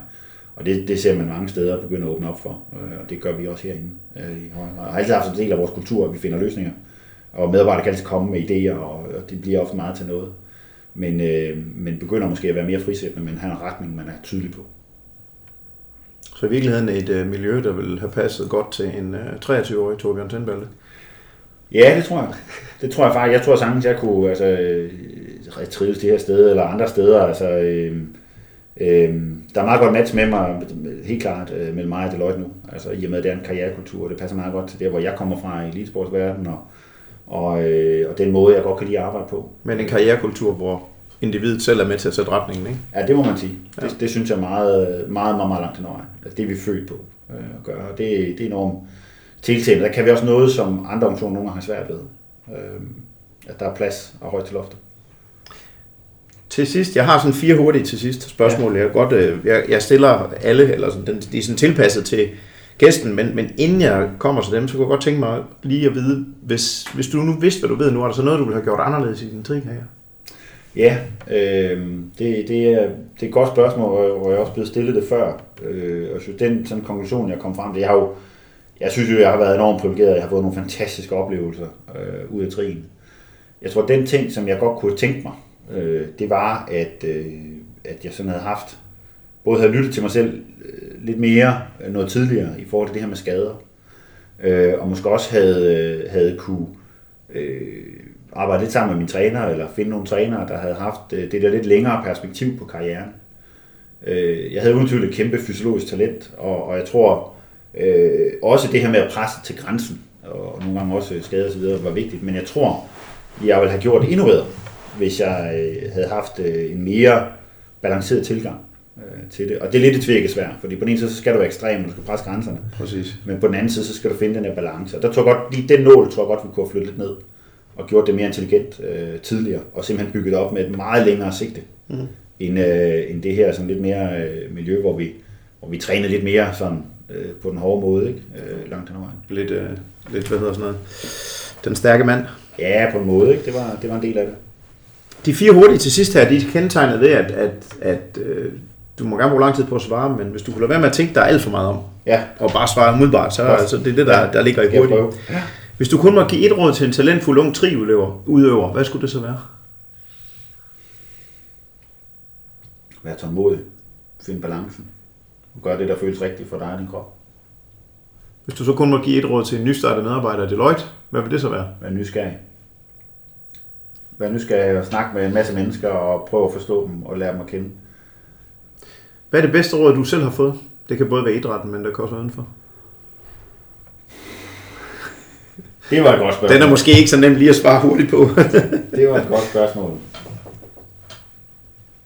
Og det, det ser man mange steder begynde at åbne op for, øh, og det gør vi også herinde øh, i højere grad. Har altid haft en del af vores kultur, at vi finder løsninger, og medarbejdere kan altid komme med idéer, og, og det bliver ofte meget til noget men, øh, men begynder måske at være mere frisættende, men har en retning, man er tydelig på. Så i virkeligheden et øh, miljø, der vil have passet godt til en øh, 23-årig Torbjørn Tindballe? Ja, det tror jeg. Det tror jeg faktisk. Jeg tror sagtens, jeg kunne altså, øh, trives det her sted eller andre steder. Altså, øh, øh, der er meget godt match med mig, helt klart, øh, mellem mig og Deloitte nu. Altså, I og med, at det er en karrierekultur, og det passer meget godt til det, hvor jeg kommer fra i elitesportsverdenen, og, og, øh, og den måde, jeg godt kan lide at arbejde på. Men en karrierekultur, hvor individet selv er med til at sætte retningen, ikke? Ja, det må man sige. Ja. Det, det synes jeg er meget, meget, meget, meget langt til nøje. Altså, det er vi født på øh, at gøre, og det, det er enormt tiltagende. Der kan vi også noget, som andre organisationer nogle gange har svært ved. Øh, at der er plads og højt til loftet. Til sidst, jeg har sådan fire hurtige til sidst spørgsmål. Ja. Jeg, godt, øh, jeg, jeg stiller alle, eller sådan, de er sådan tilpasset til gæsten, men, men inden jeg kommer til dem, så kunne jeg godt tænke mig lige at vide, hvis, hvis du nu vidste, hvad du ved nu, er der så noget, du ville have gjort anderledes i din her? Ja, øh, det, det, er, det er et godt spørgsmål, hvor jeg også blev stillet det før. Øh, og så den sådan konklusion, jeg kom frem til, jeg har jo, jeg synes jo, jeg har været enormt privilegeret, jeg har fået nogle fantastiske oplevelser øh, ud af trin. Jeg tror, den ting, som jeg godt kunne tænke mig, øh, det var, at, øh, at jeg sådan havde haft både havde lyttet til mig selv øh, lidt mere øh, noget tidligere i forhold til det her med skader. Øh, og måske også havde, øh, havde kunne øh, arbejde lidt sammen med mine træner, eller finde nogle trænere, der havde haft øh, det der lidt længere perspektiv på karrieren. Øh, jeg havde uden tvivl et kæmpe fysiologisk talent, og, og jeg tror øh, også det her med at presse til grænsen, og nogle gange også skade osv. var vigtigt, men jeg tror, jeg ville have gjort det endnu bedre, hvis jeg øh, havde haft øh, en mere balanceret tilgang øh, til det. Og det er lidt et tvækkesvær, fordi på den ene side, så skal du være ekstrem, og du skal presse grænserne. Præcis. Men på den anden side, så skal du finde den her balance. Og der tror jeg godt, lige den nål, tror jeg godt, vi kunne have flyttet lidt ned og gjort det mere intelligent øh, tidligere, og simpelthen bygget op med et meget længere sigte, mm. end, øh, end det her sådan lidt mere øh, miljø, hvor vi, hvor vi trænede lidt mere sådan, øh, på den hårde måde, ikke? Øh, langt hen ad vejen. Lidt, øh, lidt, hvad hedder sådan noget, den stærke mand. Ja, på en måde, ikke? Det var, det var en del af det. De fire hurtige til sidst her, de er kendetegnet ved, at, at, at øh, du må gerne bruge lang tid på at svare, men hvis du kunne lade være med at tænke dig alt for meget om, Ja, og bare svare umiddelbart, så er altså, det er det, der, der ligger i hurtigt. Ja. Hvis du kun må give et råd til en talentfuld ung tri-udøver, udøver, hvad skulle det så være? Vær tålmodig. Find balancen. Gør det, der føles rigtigt for dig og din krop. Hvis du så kun må give et råd til en nystartet medarbejder i Deloitte, hvad vil det så være? Vær nysgerrig. Vær nysgerrig og snakke med en masse mennesker og prøve at forstå dem og lære dem at kende. Hvad er det bedste råd, du selv har fået? Det kan både være idrætten, men det kan også være udenfor. Det var et godt spørgsmål. Den er måske ikke så nem lige at svare hurtigt på. [LAUGHS] Det var et godt spørgsmål.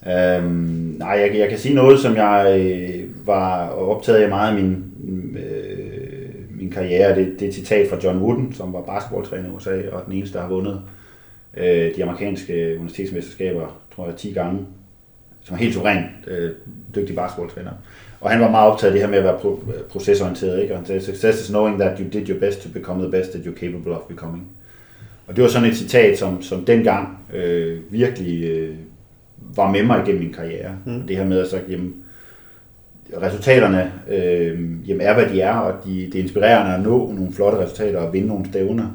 Øhm, nej, jeg, jeg kan sige noget, som jeg øh, var optaget af meget i min, øh, min karriere. Det, det er et citat fra John Wooden, som var basketballtræner i USA, og den eneste, der har vundet øh, de amerikanske universitetsmesterskaber, tror jeg, 10 gange. Som er helt suveræn øh, dygtig basketballtræner. Og han var meget optaget af det her med at være pro- procesorienteret. Ikke? Og han sagde, success is knowing that you did your best to become the best that you're capable of becoming. Og det var sådan et citat, som, som dengang øh, virkelig øh, var med mig igennem min karriere. Mm. Det her med at sige, jamen, resultaterne øh, jamen er, hvad de er, og de, det er inspirerende at nå nogle flotte resultater og vinde nogle stævner.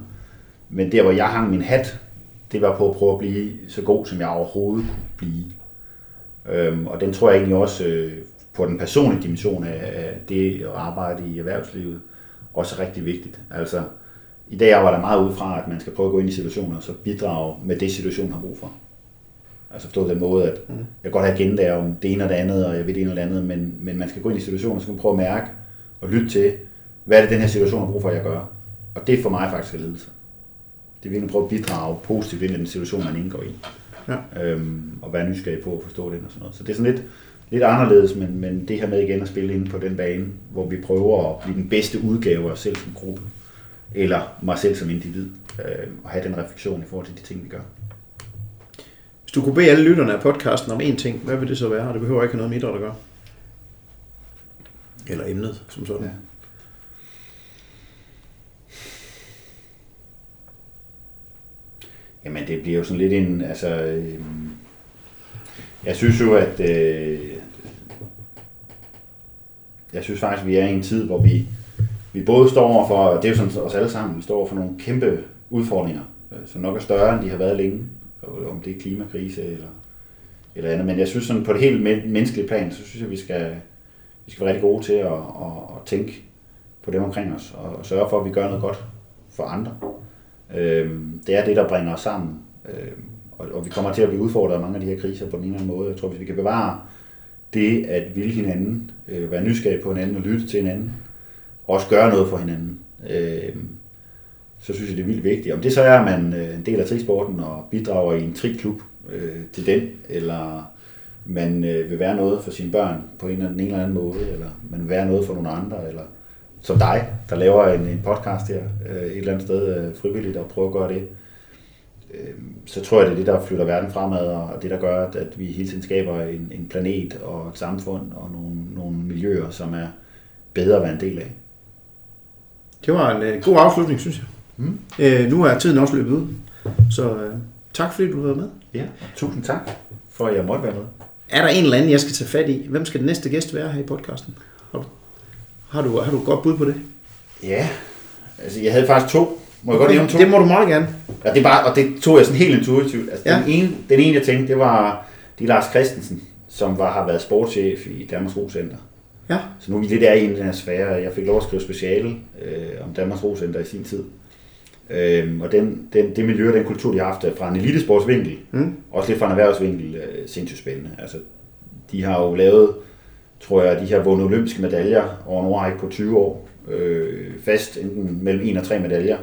Men der, hvor jeg hang min hat, det var på at prøve at blive så god, som jeg overhovedet kunne blive. Øhm, og den tror jeg egentlig også øh, på den personlige dimension af, det at arbejde i erhvervslivet også er rigtig vigtigt. Altså, i dag arbejder jeg meget ud fra, at man skal prøve at gå ind i situationer og så bidrage med det, situationen har brug for. Altså forstå den måde, at jeg kan godt have agenda om det ene og det andet, og jeg ved det ene og det andet, men, men man skal gå ind i situationer, og så kan man prøve at mærke og lytte til, hvad er det, den her situation har brug for, at jeg gør. Og det er for mig faktisk at ledelse. Det er virkelig at prøve at bidrage positivt ind i den situation, man indgår i. Ja. Øhm, og være nysgerrig på at forstå den og sådan noget. Så det er sådan lidt, lidt anderledes, men, men det her med igen at spille ind på den bane, hvor vi prøver at blive den bedste udgave af os selv som gruppe, eller mig selv som individ, øh, og have den refleksion i forhold til de ting, vi gør. Hvis du kunne bede alle lytterne af podcasten om én ting, hvad vil det så være? Og det behøver ikke have noget med idræt at gøre. Eller emnet som sådan. Ja. Ja. Jamen det bliver jo sådan lidt en, altså, øh, jeg synes jo, at øh, jeg synes faktisk, at vi er i en tid, hvor vi, vi både står over for, det er jo sådan os alle sammen, vi står over for nogle kæmpe udfordringer, øh, som nok er større, end de har været længe, om det er klimakrise eller, eller andet. Men jeg synes sådan på det helt menneskelige plan, så synes jeg, vi skal, vi skal være rigtig gode til at, at, at tænke på dem omkring os, og sørge for, at vi gør noget godt for andre. Øh, det er det, der bringer os sammen. Øh, og, og vi kommer til at blive udfordret af mange af de her kriser på den ene eller anden måde. Jeg tror, hvis vi kan bevare det at ville hinanden, øh, være nysgerrige på hinanden og lytte til hinanden, og også gøre noget for hinanden, øh, så synes jeg, det er vildt vigtigt. Om det så er, at man øh, en del af trisporten og bidrager i en triklub øh, til den, eller man øh, vil være noget for sine børn på en eller anden, en eller anden måde, eller man vil være noget for nogle andre, eller som dig, der laver en, en podcast her øh, et eller andet sted øh, frivilligt og prøver at gøre det, øh, så tror jeg, det er det, der flytter verden fremad, og det, der gør, at, vi hele tiden skaber en, en planet og et samfund og nogle, nogle miljøer, som er bedre at være en del af. Det var en øh, god afslutning, synes jeg. Mm. Øh, nu er tiden også løbet ud. Så øh, tak fordi du har været med. Ja, tusind tak for, at jeg måtte være med. Er der en eller anden, jeg skal tage fat i? Hvem skal den næste gæst være her i podcasten? Har du, har du, har du et godt bud på det? Ja, altså jeg havde faktisk to. Må jeg godt nævne to? Det må du meget gerne. Ja, det bare, og det tog jeg sådan helt intuitivt. Altså, Ja. den, ene, den ene, jeg tænkte, det var er Lars Christensen, som var, har været sportschef i Danmarks Rocenter. Ja. Så nu er vi lidt af i den her sfære. Jeg fik lov at skrive speciale øh, om Danmarks Rocenter i sin tid. Øhm, og den, den, det miljø og den kultur, de har haft fra en elitesportsvinkel, Mm. også lidt fra en erhvervsvinkel, øh, sindssygt spændende. Altså, de har jo lavet, tror jeg, de har vundet olympiske medaljer over en årrække på 20 år. Øh, fast enten mellem 1 og 3 medaljer.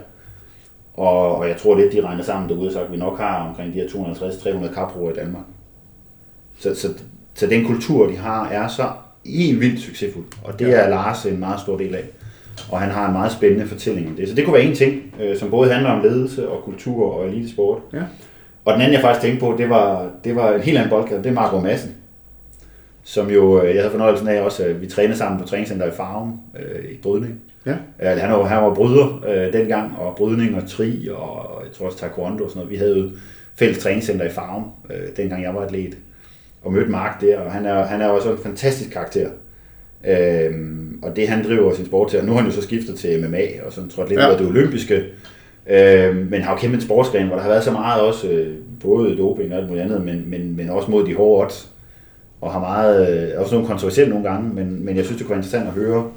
Og, og jeg tror lidt, de regner sammen derude, så at vi nok har omkring de her 250-300 kaproer i Danmark. Så, så, så den kultur, de har, er så helt vildt succesfuld. Og det er Lars en meget stor del af. Og han har en meget spændende fortælling om det. Så det kunne være en ting, øh, som både handler om ledelse og kultur og elitesport. Ja. Og den anden, jeg faktisk tænkte på, det var, det var en helt anden boldgade. Det er Marco Madsen. Som jo, øh, jeg havde fornøjelsen af også, at vi trænede sammen på træningscenter i Farum øh, i brydning. Ja. Øh, han, var, han var bryder øh, dengang, og brydning og tri, og jeg tror også taekwondo og sådan noget. Vi havde jo fælles træningscenter i Farum, øh, dengang jeg var atlet. Og mødte Mark der, og han er, han er også en fantastisk karakter. Øhm, og det han driver sin sport til, og nu har han jo så skiftet til MMA, og sådan trådt lidt Ja. ud af det olympiske. Øhm, men har jo kæmpet en sportsgren, hvor der har været så meget også, øh, både doping og alt muligt andet, men, men, men også mod de hårde odds. Og har meget, øh, også nogle kontroversielle nogle gange, men, men jeg synes, det kunne være interessant at høre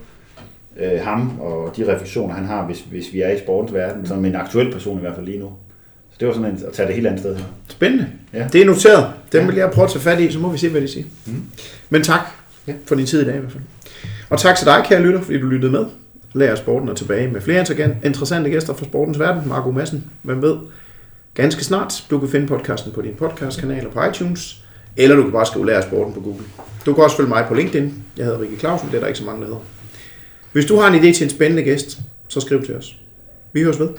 øh, ham og de refleksioner, han har, hvis, hvis vi er i sportens verden, som en aktuel person i hvert fald lige nu. Så det var sådan en, at tage det helt andet sted her. Spændende. Ja. Det er noteret. Dem Ja. vil jeg prøve at tage fat i, så må vi se, hvad de siger. Mm. Men tak Ja. for din tid i dag i hvert fald. Og tak til dig, kære lytter, fordi du lyttede med. Lær sporten er tilbage med flere inter- interessante gæster fra sportens verden. Marco Madsen, hvem ved, ganske snart. Du kan finde podcasten på din podcastkanal og på iTunes. Eller du kan bare skrive Lær sporten på Google. Du kan også følge mig på LinkedIn. Jeg hedder Rikke Clausen, det er der ikke så mange, der hedder. Hvis du har en idé til en spændende gæst, så skriv til os. Vi høres ved.